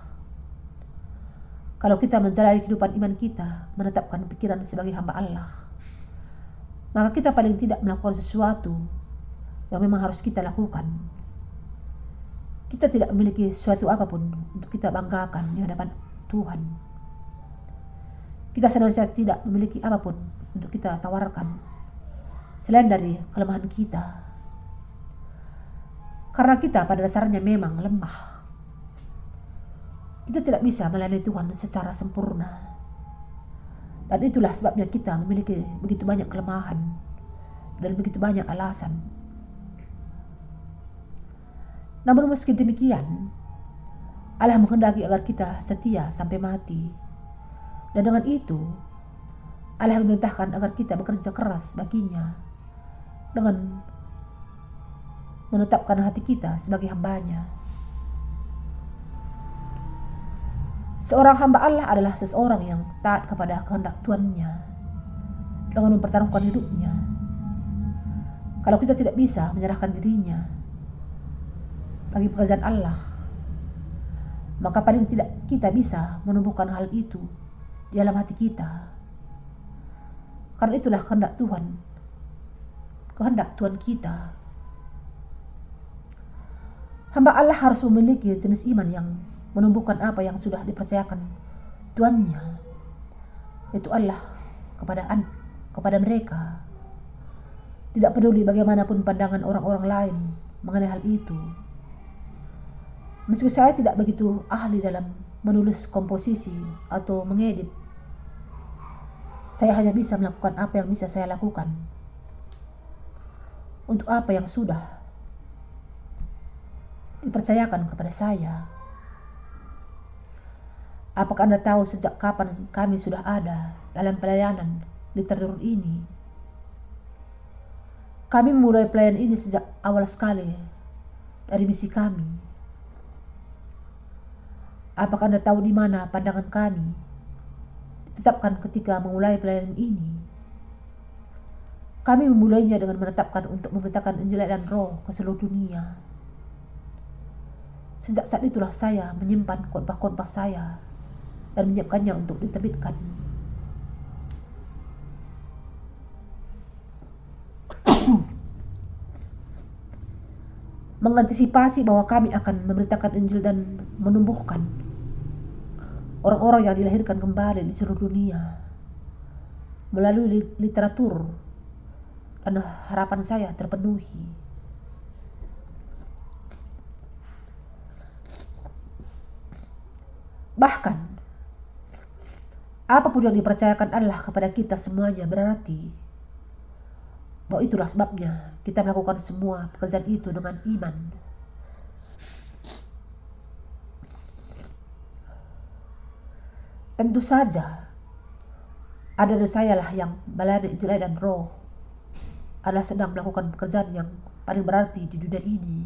Kalau kita menjalani kehidupan iman kita, menetapkan pikiran sebagai hamba Allah, maka kita paling tidak melakukan sesuatu yang memang harus kita lakukan kita tidak memiliki sesuatu apa pun untuk kita banggakan di hadapan Tuhan. Kita senantiasa tidak memiliki apa pun untuk kita tawarkan selain dari kelemahan kita. Karena kita pada dasarnya memang lemah. Kita tidak bisa melayani Tuhan secara sempurna. Dan itulah sebabnya kita memiliki begitu banyak kelemahan dan begitu banyak alasan namun meski demikian, Allah menghendaki agar kita setia sampai mati. Dan dengan itu, Allah memerintahkan agar kita bekerja keras baginya dengan menetapkan hati kita sebagai hambanya. Seorang hamba Allah adalah seseorang yang taat kepada kehendak Tuannya dengan mempertaruhkan hidupnya. Kalau kita tidak bisa menyerahkan dirinya bagi pekerjaan Allah, maka paling tidak kita bisa menumbuhkan hal itu di dalam hati kita. Karena itulah kehendak Tuhan, kehendak Tuhan kita. Hamba Allah harus memiliki jenis iman yang menumbuhkan apa yang sudah dipercayakan Tuannya, yaitu Allah kepada an, kepada mereka. Tidak peduli bagaimanapun pandangan orang-orang lain mengenai hal itu. Meski saya tidak begitu ahli dalam menulis komposisi atau mengedit, saya hanya bisa melakukan apa yang bisa saya lakukan. Untuk apa yang sudah dipercayakan kepada saya. Apakah Anda tahu sejak kapan kami sudah ada dalam pelayanan literatur ini? Kami memulai pelayanan ini sejak awal sekali dari misi kami Apakah Anda tahu di mana pandangan kami ditetapkan ketika memulai pelayanan ini? Kami memulainya dengan menetapkan untuk memberitakan Injil dan Roh ke seluruh dunia. Sejak saat itulah saya menyimpan khotbah-khotbah saya dan menyiapkannya untuk diterbitkan. Mengantisipasi bahwa kami akan memberitakan Injil dan menumbuhkan orang-orang yang dilahirkan kembali di seluruh dunia melalui literatur dan harapan saya terpenuhi. Bahkan, apa pun yang dipercayakan Allah kepada kita semuanya berarti bahwa itulah sebabnya kita melakukan semua pekerjaan itu dengan iman. Tentu saja ada dari saya lah yang melayani Injil dan roh adalah sedang melakukan pekerjaan yang paling berarti di dunia ini.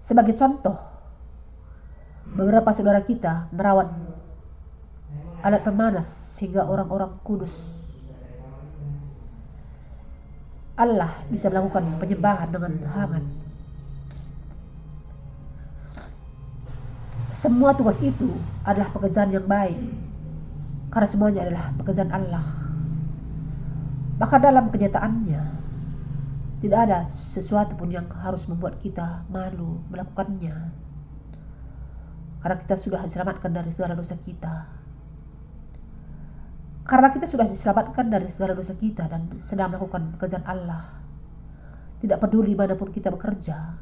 Sebagai contoh, beberapa saudara kita merawat alat pemanas sehingga orang-orang kudus Allah bisa melakukan penyembahan dengan hangat. Semua tugas itu adalah pekerjaan yang baik karena semuanya adalah pekerjaan Allah. Maka dalam kenyataannya tidak ada sesuatu pun yang harus membuat kita malu melakukannya. Karena kita sudah diselamatkan dari segala dosa kita. Karena kita sudah diselamatkan dari segala dosa kita dan sedang melakukan pekerjaan Allah. Tidak peduli mana pun kita bekerja.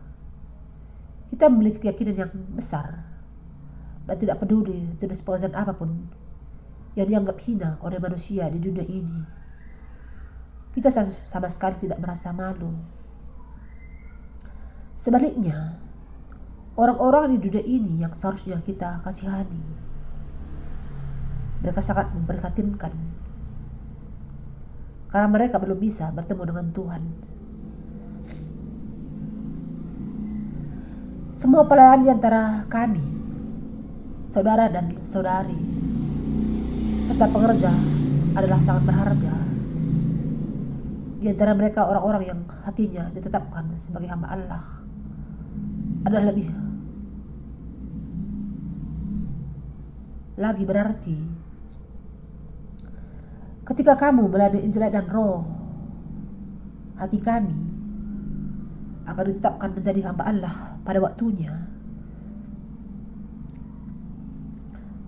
Kita memiliki keyakinan yang besar. Dan tidak peduli jenis pekerjaan apa pun yang dianggap hina oleh manusia di dunia ini. Kita sama sekali tidak merasa malu. Sebaliknya, orang-orang di dunia ini yang seharusnya kita kasihani, mereka sangat memprihatinkan karena mereka belum bisa bertemu dengan Tuhan. Semua pelayan di antara kami, saudara dan saudari, serta pengerja adalah sangat berharga. Di antara mereka orang-orang yang hatinya ditetapkan sebagai hamba Allah adalah lebih lagi berarti ketika kamu melayani Injil dan roh hati kami akan ditetapkan menjadi hamba Allah pada waktunya.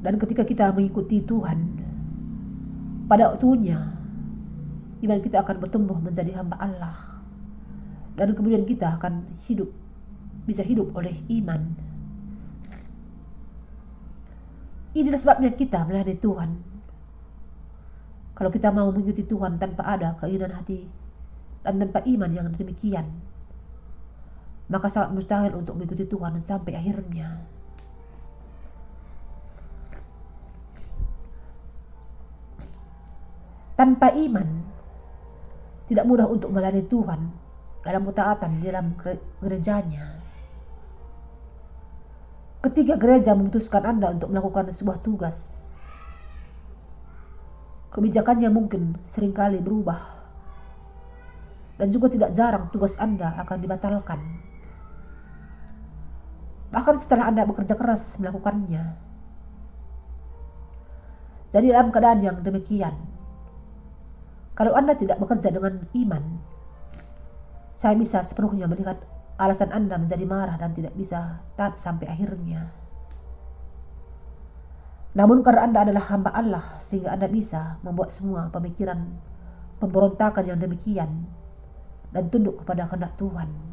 Dan ketika kita mengikuti Tuhan, pada waktunya, iman kita akan bertumbuh menjadi hamba Allah. Dan kemudian kita akan hidup, bisa hidup oleh iman. Inilah sebabnya kita melayani Tuhan. Kalau kita mau mengikuti Tuhan tanpa ada keinginan hati dan tanpa iman yang demikian, maka sangat mustahil untuk mengikuti Tuhan sampai akhirnya. Tanpa iman, tidak mudah untuk melayani Tuhan dalam ketaatan di dalam gerejanya. Ketika gereja memutuskan Anda untuk melakukan sebuah tugas, kebijakannya mungkin sering kali berubah dan juga tidak jarang tugas Anda akan dibatalkan bahkan setelah Anda bekerja keras melakukannya. Jadi dalam keadaan yang demikian, kalau Anda tidak bekerja dengan iman, saya bisa sepenuhnya melihat alasan Anda menjadi marah dan tidak bisa taat sampai akhirnya. Namun karena Anda adalah hamba Allah sehingga Anda bisa membuat semua pemikiran pemberontakan yang demikian dan tunduk kepada kehendak Tuhan.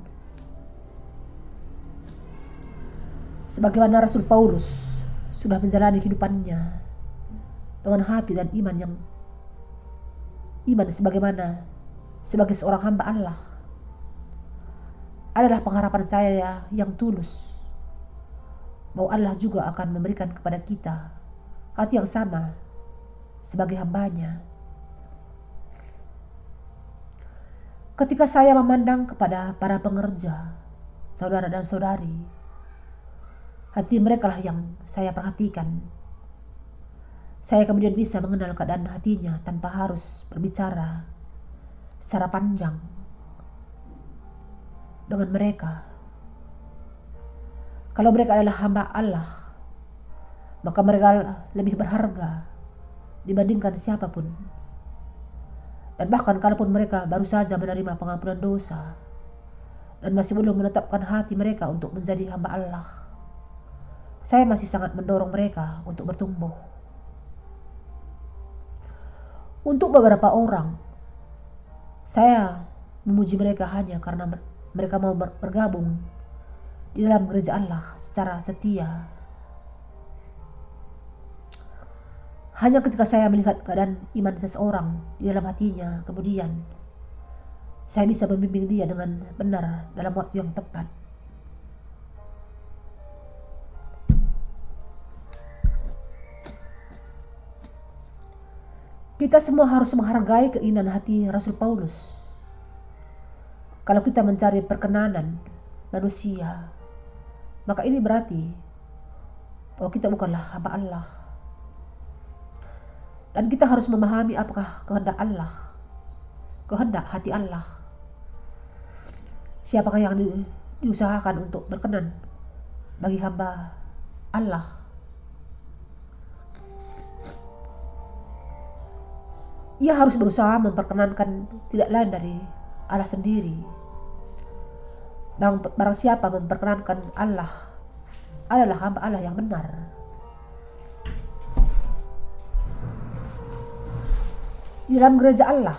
sebagaimana Rasul Paulus sudah menjalani kehidupannya dengan hati dan iman yang iman sebagaimana sebagai seorang hamba Allah adalah pengharapan saya yang tulus bahwa Allah juga akan memberikan kepada kita hati yang sama sebagai hambanya. Ketika saya memandang kepada para pengerja, saudara dan saudari, Hati mereka lah yang saya perhatikan. Saya kemudian bisa mengenal keadaan hatinya tanpa harus berbicara secara panjang dengan mereka. Kalau mereka adalah hamba Allah, maka mereka lebih berharga dibandingkan siapa pun. Dan bahkan kalaupun mereka baru saja menerima pengampunan dosa dan masih belum menetapkan hati mereka untuk menjadi hamba Allah, saya masih sangat mendorong mereka untuk bertumbuh. Untuk beberapa orang, saya memuji mereka hanya karena mereka mau bergabung di dalam gereja Allah secara setia. Hanya ketika saya melihat keadaan iman seseorang di dalam hatinya, kemudian saya bisa membimbing dia dengan benar dalam waktu yang tepat. Kita semua harus menghargai keinginan hati Rasul Paulus. Kalau kita mencari perkenanan manusia, maka ini berarti bahwa kita bukanlah hamba Allah. Dan kita harus memahami apakah kehendak Allah, kehendak hati Allah. Siapakah yang di, diusahakan untuk berkenan bagi hamba Allah? ia harus berusaha memperkenankan tidak lain dari Allah sendiri. Barang, barang siapa memperkenankan Allah adalah hamba Allah yang benar. Di dalam gereja Allah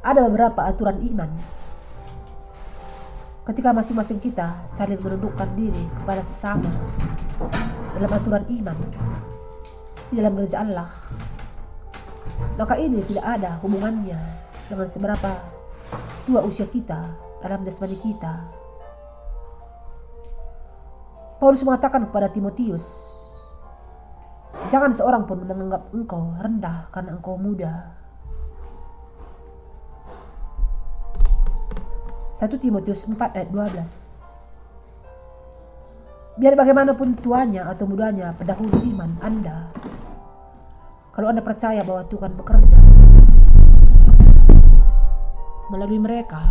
ada beberapa aturan iman. Ketika masing-masing kita saling menundukkan diri kepada sesama dalam aturan iman, di dalam gereja Allah, maka ini tidak ada hubungannya dengan seberapa tua usia kita dalam jasmani kita. Paulus mengatakan kepada Timotius, Jangan seorang pun menganggap engkau rendah karena engkau muda. 1 Timotius 4 ayat 12 Biar bagaimanapun tuanya atau mudanya pendahulu iman Anda, kalau Anda percaya bahwa Tuhan bekerja melalui mereka,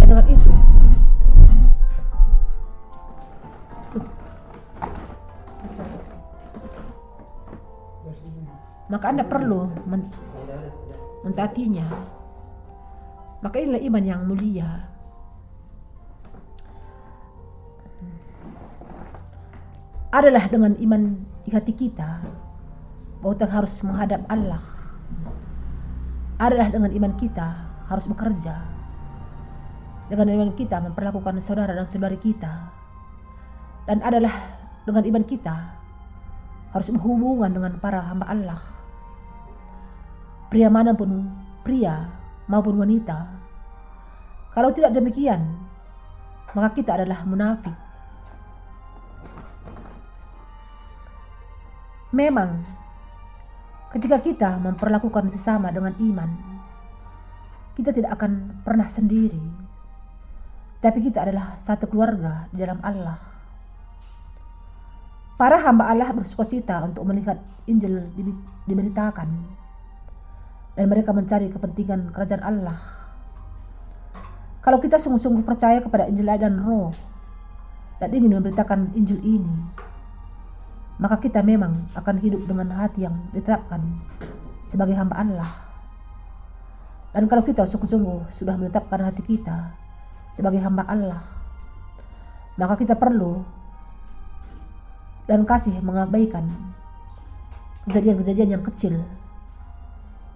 dan dengan itu maka Anda perlu men mentatinya. Maka inilah iman yang mulia. Adalah dengan iman di hati kita bahwa kita harus menghadap Allah. Adalah dengan iman kita harus bekerja. Dengan iman kita memperlakukan saudara dan saudari kita. Dan adalah dengan iman kita harus berhubungan dengan para hamba Allah pria mana pun, pria maupun wanita. Kalau tidak demikian, maka kita adalah munafik. Memang, ketika kita memperlakukan sesama dengan iman, kita tidak akan pernah sendiri, tapi kita adalah satu keluarga di dalam Allah. Para hamba Allah bersuka cita untuk melihat Injil diberitakan dan mereka mencari kepentingan kerajaan Allah. Kalau kita sungguh-sungguh percaya kepada Injil dan Roh dan ingin memberitakan Injil ini, maka kita memang akan hidup dengan hati yang ditetapkan sebagai hamba Allah. Dan kalau kita sungguh-sungguh sudah menetapkan hati kita sebagai hamba Allah, maka kita perlu dan kasih mengabaikan kejadian-kejadian yang kecil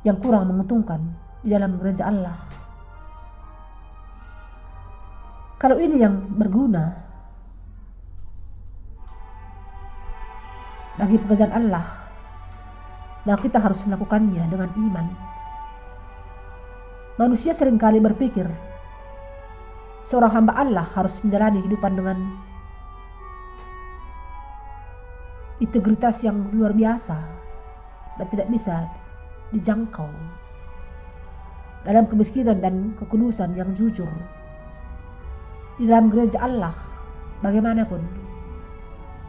yang kurang menguntungkan di dalam gereja Allah. Kalau ini yang berguna bagi pekerjaan Allah, maka kita harus melakukannya dengan iman. Manusia sering kali berpikir seorang hamba Allah harus menjalani kehidupan dengan integritas yang luar biasa dan tidak bisa dijangkau dalam kemiskinan dan kekudusan yang jujur. Di dalam gereja Allah bagaimanapun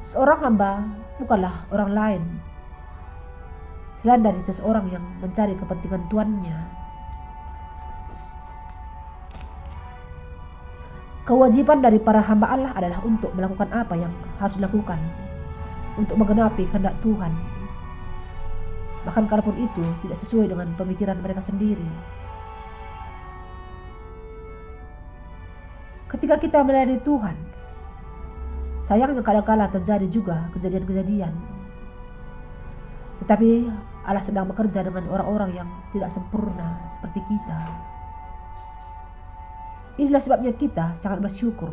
seorang hamba bukanlah orang lain selain dari seseorang yang mencari kepentingan tuannya. Kewajiban dari para hamba Allah adalah untuk melakukan apa yang harus dilakukan untuk menggenapi kehendak Tuhan bahkan kalaupun itu tidak sesuai dengan pemikiran mereka sendiri. Ketika kita melayani Tuhan, sayangnya kadang-kala terjadi juga kejadian-kejadian. Tetapi Allah sedang bekerja dengan orang-orang yang tidak sempurna seperti kita. Inilah sebabnya kita sangat bersyukur.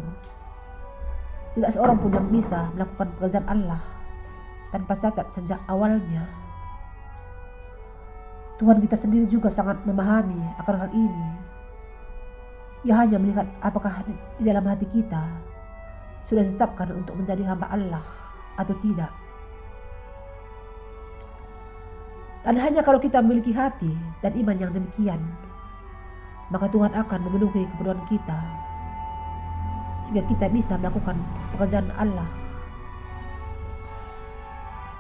Tidak seorang pun yang bisa melakukan pekerjaan Allah tanpa cacat sejak awalnya. Tuhan kita sendiri juga sangat memahami akan hal ini. Ia hanya melihat apakah di dalam hati kita sudah ditetapkan untuk menjadi hamba Allah atau tidak. Dan hanya kalau kita memiliki hati dan iman yang demikian, maka Tuhan akan memenuhi keperluan kita sehingga kita bisa melakukan pekerjaan Allah.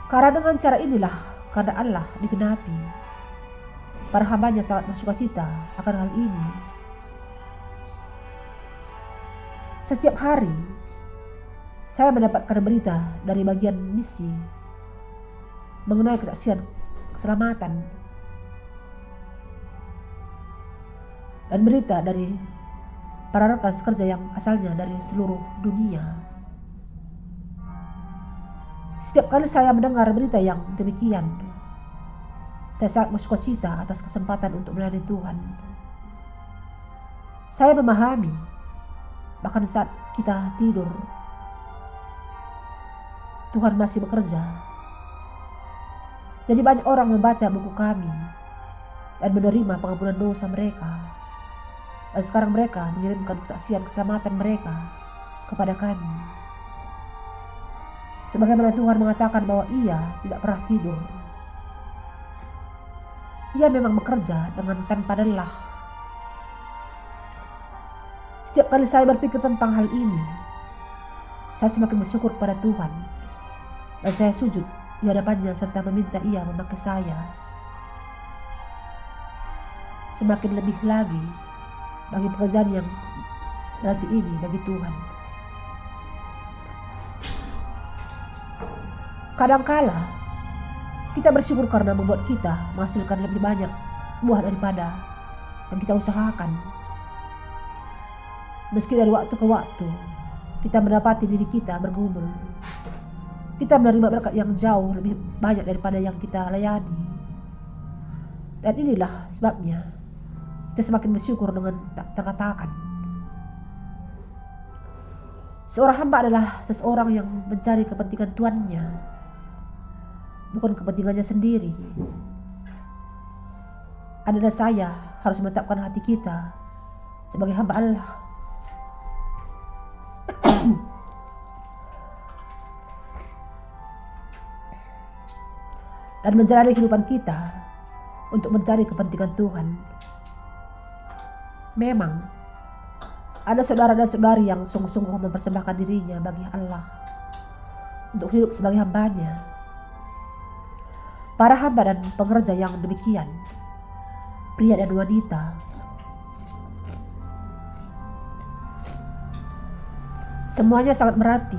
Karena dengan cara inilah karena Allah digenapi Para hambanya sangat bersuka cita akan hal ini. Setiap hari, saya mendapatkan berita dari bagian misi mengenai kesaksian keselamatan dan berita dari para rekan sekerja yang asalnya dari seluruh dunia. Setiap kali saya mendengar berita yang demikian, saya sangat bersuka cita atas kesempatan untuk melayani Tuhan. Saya memahami, bahkan saat kita tidur, Tuhan masih bekerja. Jadi banyak orang membaca buku kami dan menerima pengampunan dosa mereka. Dan sekarang mereka mengirimkan kesaksian keselamatan mereka kepada kami. Sebagaimana Tuhan mengatakan bahwa ia tidak pernah tidur. Ia memang bekerja dengan tanpa lelah. Setiap kali saya berpikir tentang hal ini, saya semakin bersyukur kepada Tuhan dan saya sujud di hadapannya serta meminta ia memakai saya. Semakin lebih lagi bagi pekerjaan yang berarti ini bagi Tuhan. Kadangkala kita bersyukur karena membuat kita menghasilkan lebih banyak buah daripada yang kita usahakan. Meski dari waktu ke waktu kita mendapati diri kita bergumul kita menerima berkat yang jauh lebih banyak daripada yang kita layani. Dan inilah sebabnya kita semakin bersyukur dengan tak terkatakan. Seorang hamba adalah seseorang yang mencari kepentingan tuannya, bukan kepentingannya sendiri. Anda dan saya harus menetapkan hati kita sebagai hamba Allah. dan menjalani kehidupan kita untuk mencari kepentingan Tuhan. Memang ada saudara dan saudari yang sungguh-sungguh mempersembahkan dirinya bagi Allah untuk hidup sebagai hambanya. Para hamba dan pengerja yang demikian, pria dan wanita, semuanya sangat berarti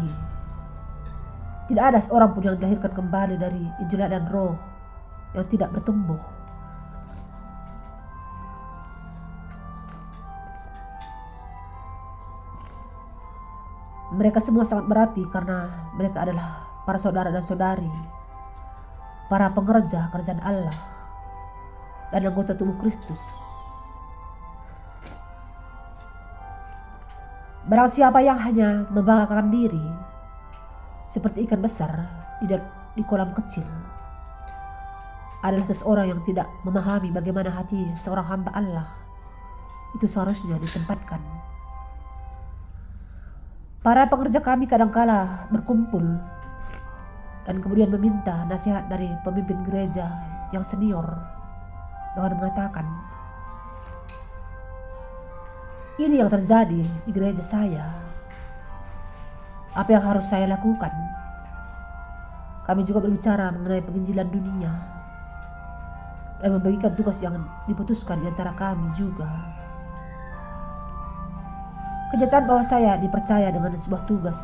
tidak ada seorang pun yang dilahirkan kembali dari Injil dan roh yang tidak bertumbuh. Mereka semua sangat berarti karena mereka adalah para saudara dan saudari, para pengerja kerajaan Allah, dan anggota tubuh Kristus. Barang siapa yang hanya membanggakan diri seperti ikan besar di, di kolam kecil adalah seseorang yang tidak memahami bagaimana hati seorang hamba Allah itu seharusnya ditempatkan. Para pekerja kami kadangkala berkumpul dan kemudian meminta nasihat dari pemimpin gereja yang senior dengan mengatakan, ini yang terjadi di gereja saya. Apa yang harus saya lakukan? Kami juga berbicara mengenai penginjilan dunia dan membagikan tugas yang diputuskan di antara kami juga. Kenyataan bahwa saya dipercaya dengan sebuah tugas,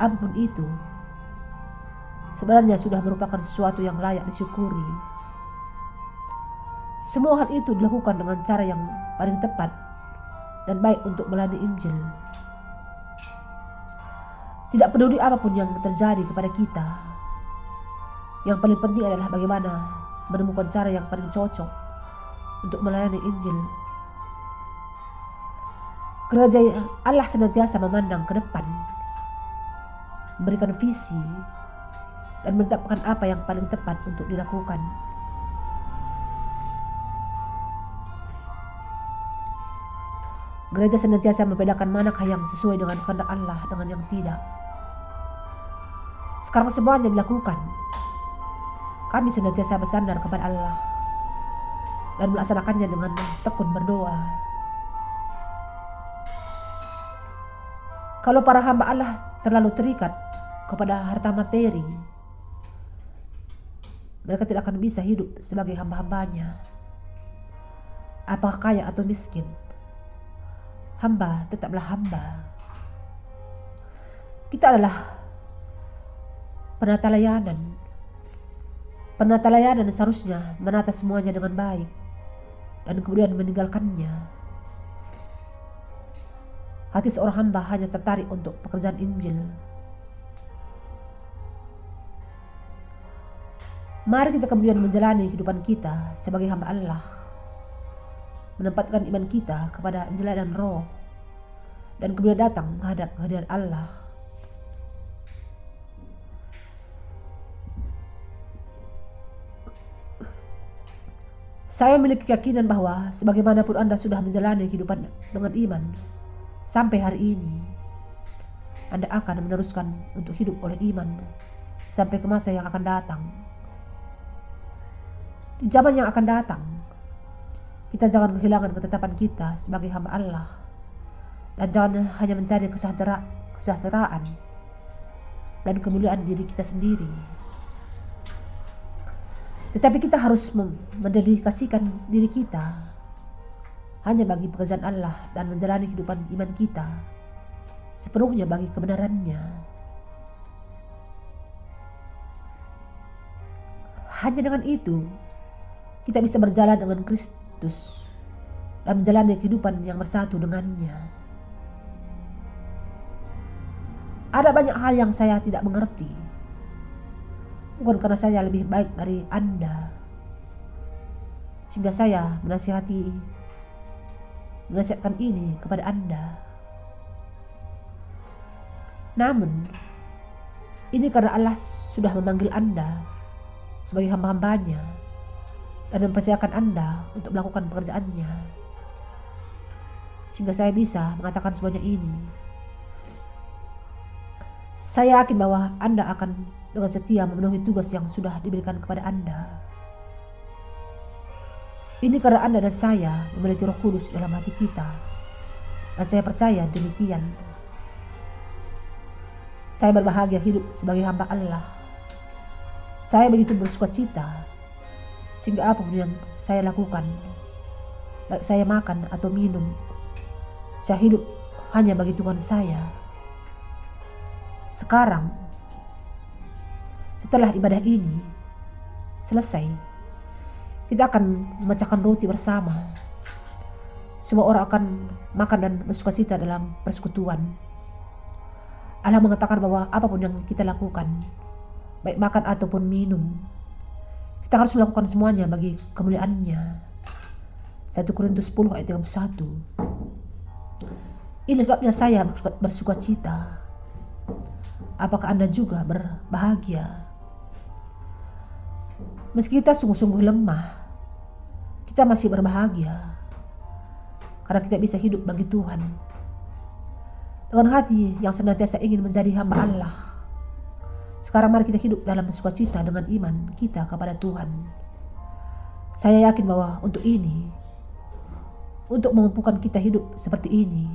apa pun itu, sebenarnya sudah merupakan sesuatu yang layak disyukuri. Semua hal itu dilakukan dengan cara yang paling tepat dan baik untuk melayani Injil. Tidak peduli apa pun yang terjadi kepada kita. Yang paling penting adalah bagaimana menemukan cara yang paling cocok untuk melayani Injil. Kerajaan Allah senantiasa memandang ke depan, memberikan visi, dan menetapkan apa yang paling tepat untuk dilakukan. Gereja senantiasa membedakan manakah yang sesuai dengan kehendak Allah dengan yang tidak. Sekarang semuanya dilakukan. Kami senantiasa bersandar kepada Allah dan melaksanakannya dengan tekun berdoa. Kalau para hamba Allah terlalu terikat kepada harta materi, mereka tidak akan bisa hidup sebagai hamba-hambanya. Apakah kaya atau miskin, hamba tetaplah hamba. Kita adalah penata layanan. Penata layanan seharusnya menata semuanya dengan baik dan kemudian meninggalkannya. Hati seorang hamba hanya tertarik untuk pekerjaan Injil. Mari kita kemudian menjalani kehidupan kita sebagai hamba Allah. Menempatkan iman kita kepada Injil dan Roh. Dan kemudian datang menghadap kehadiran Allah. Saya memiliki keyakinan bahwa sebagaimanapun Anda sudah menjalani kehidupan dengan iman sampai hari ini, Anda akan meneruskan untuk hidup oleh iman sampai ke masa yang akan datang. Di zaman yang akan datang, kita jangan kehilangan ketetapan kita sebagai hamba Allah dan jangan hanya mencari kesejahtera kesejahteraan dan kemuliaan diri kita sendiri. Tetapi kita harus mendedikasikan diri kita hanya bagi pekerjaan Allah dan menjalani kehidupan iman kita sepenuhnya bagi kebenarannya. Hanya dengan itu kita bisa berjalan dengan Kristus dan menjalani kehidupan yang bersatu dengannya. Ada banyak hal yang saya tidak mengerti bukan karena saya lebih baik dari Anda. Sehingga saya menasihati menasihatkan ini kepada Anda. Namun, ini karena Allah sudah memanggil Anda sebagai hamba-hambanya dan mempersiapkan Anda untuk melakukan pekerjaannya. Sehingga saya bisa mengatakan semuanya ini. Saya yakin bahwa Anda akan dengan setia memenuhi tugas yang sudah diberikan kepada Anda. Ini karena Anda dan saya memiliki roh kudus dalam hati kita. Dan saya percaya demikian. Saya berbahagia hidup sebagai hamba Allah. Saya begitu bersuka cita. Sehingga apa pun yang saya lakukan, baik saya makan atau minum, saya hidup hanya bagi Tuhan saya. Sekarang, setelah ibadah ini selesai, kita akan memecahkan roti bersama. Semua orang akan makan dan bersuka cita dalam persekutuan. Allah mengatakan bahwa apa pun yang kita lakukan, baik makan ataupun minum, kita harus melakukan semuanya bagi kemuliaannya. 1 Korintus 10 ayat 31. Ini sebabnya saya bersuka cita. Apakah Anda juga berbahagia? Meski kita sungguh-sungguh lemah, kita masih berbahagia karena kita bisa hidup bagi Tuhan dengan hati yang senantiasa ingin menjadi hamba Allah. Sekarang mari kita hidup dalam sukacita dengan iman kita kepada Tuhan. Saya yakin bahwa untuk ini, untuk memampukan kita hidup seperti ini,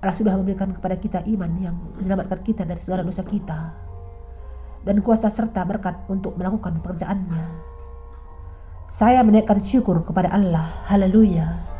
Allah sudah memberikan kepada kita iman yang menyelamatkan kita dari segala dosa kita dan kuasa serta berkat untuk melakukan pekerjaannya. Saya menaikkan syukur kepada Allah. Haleluya.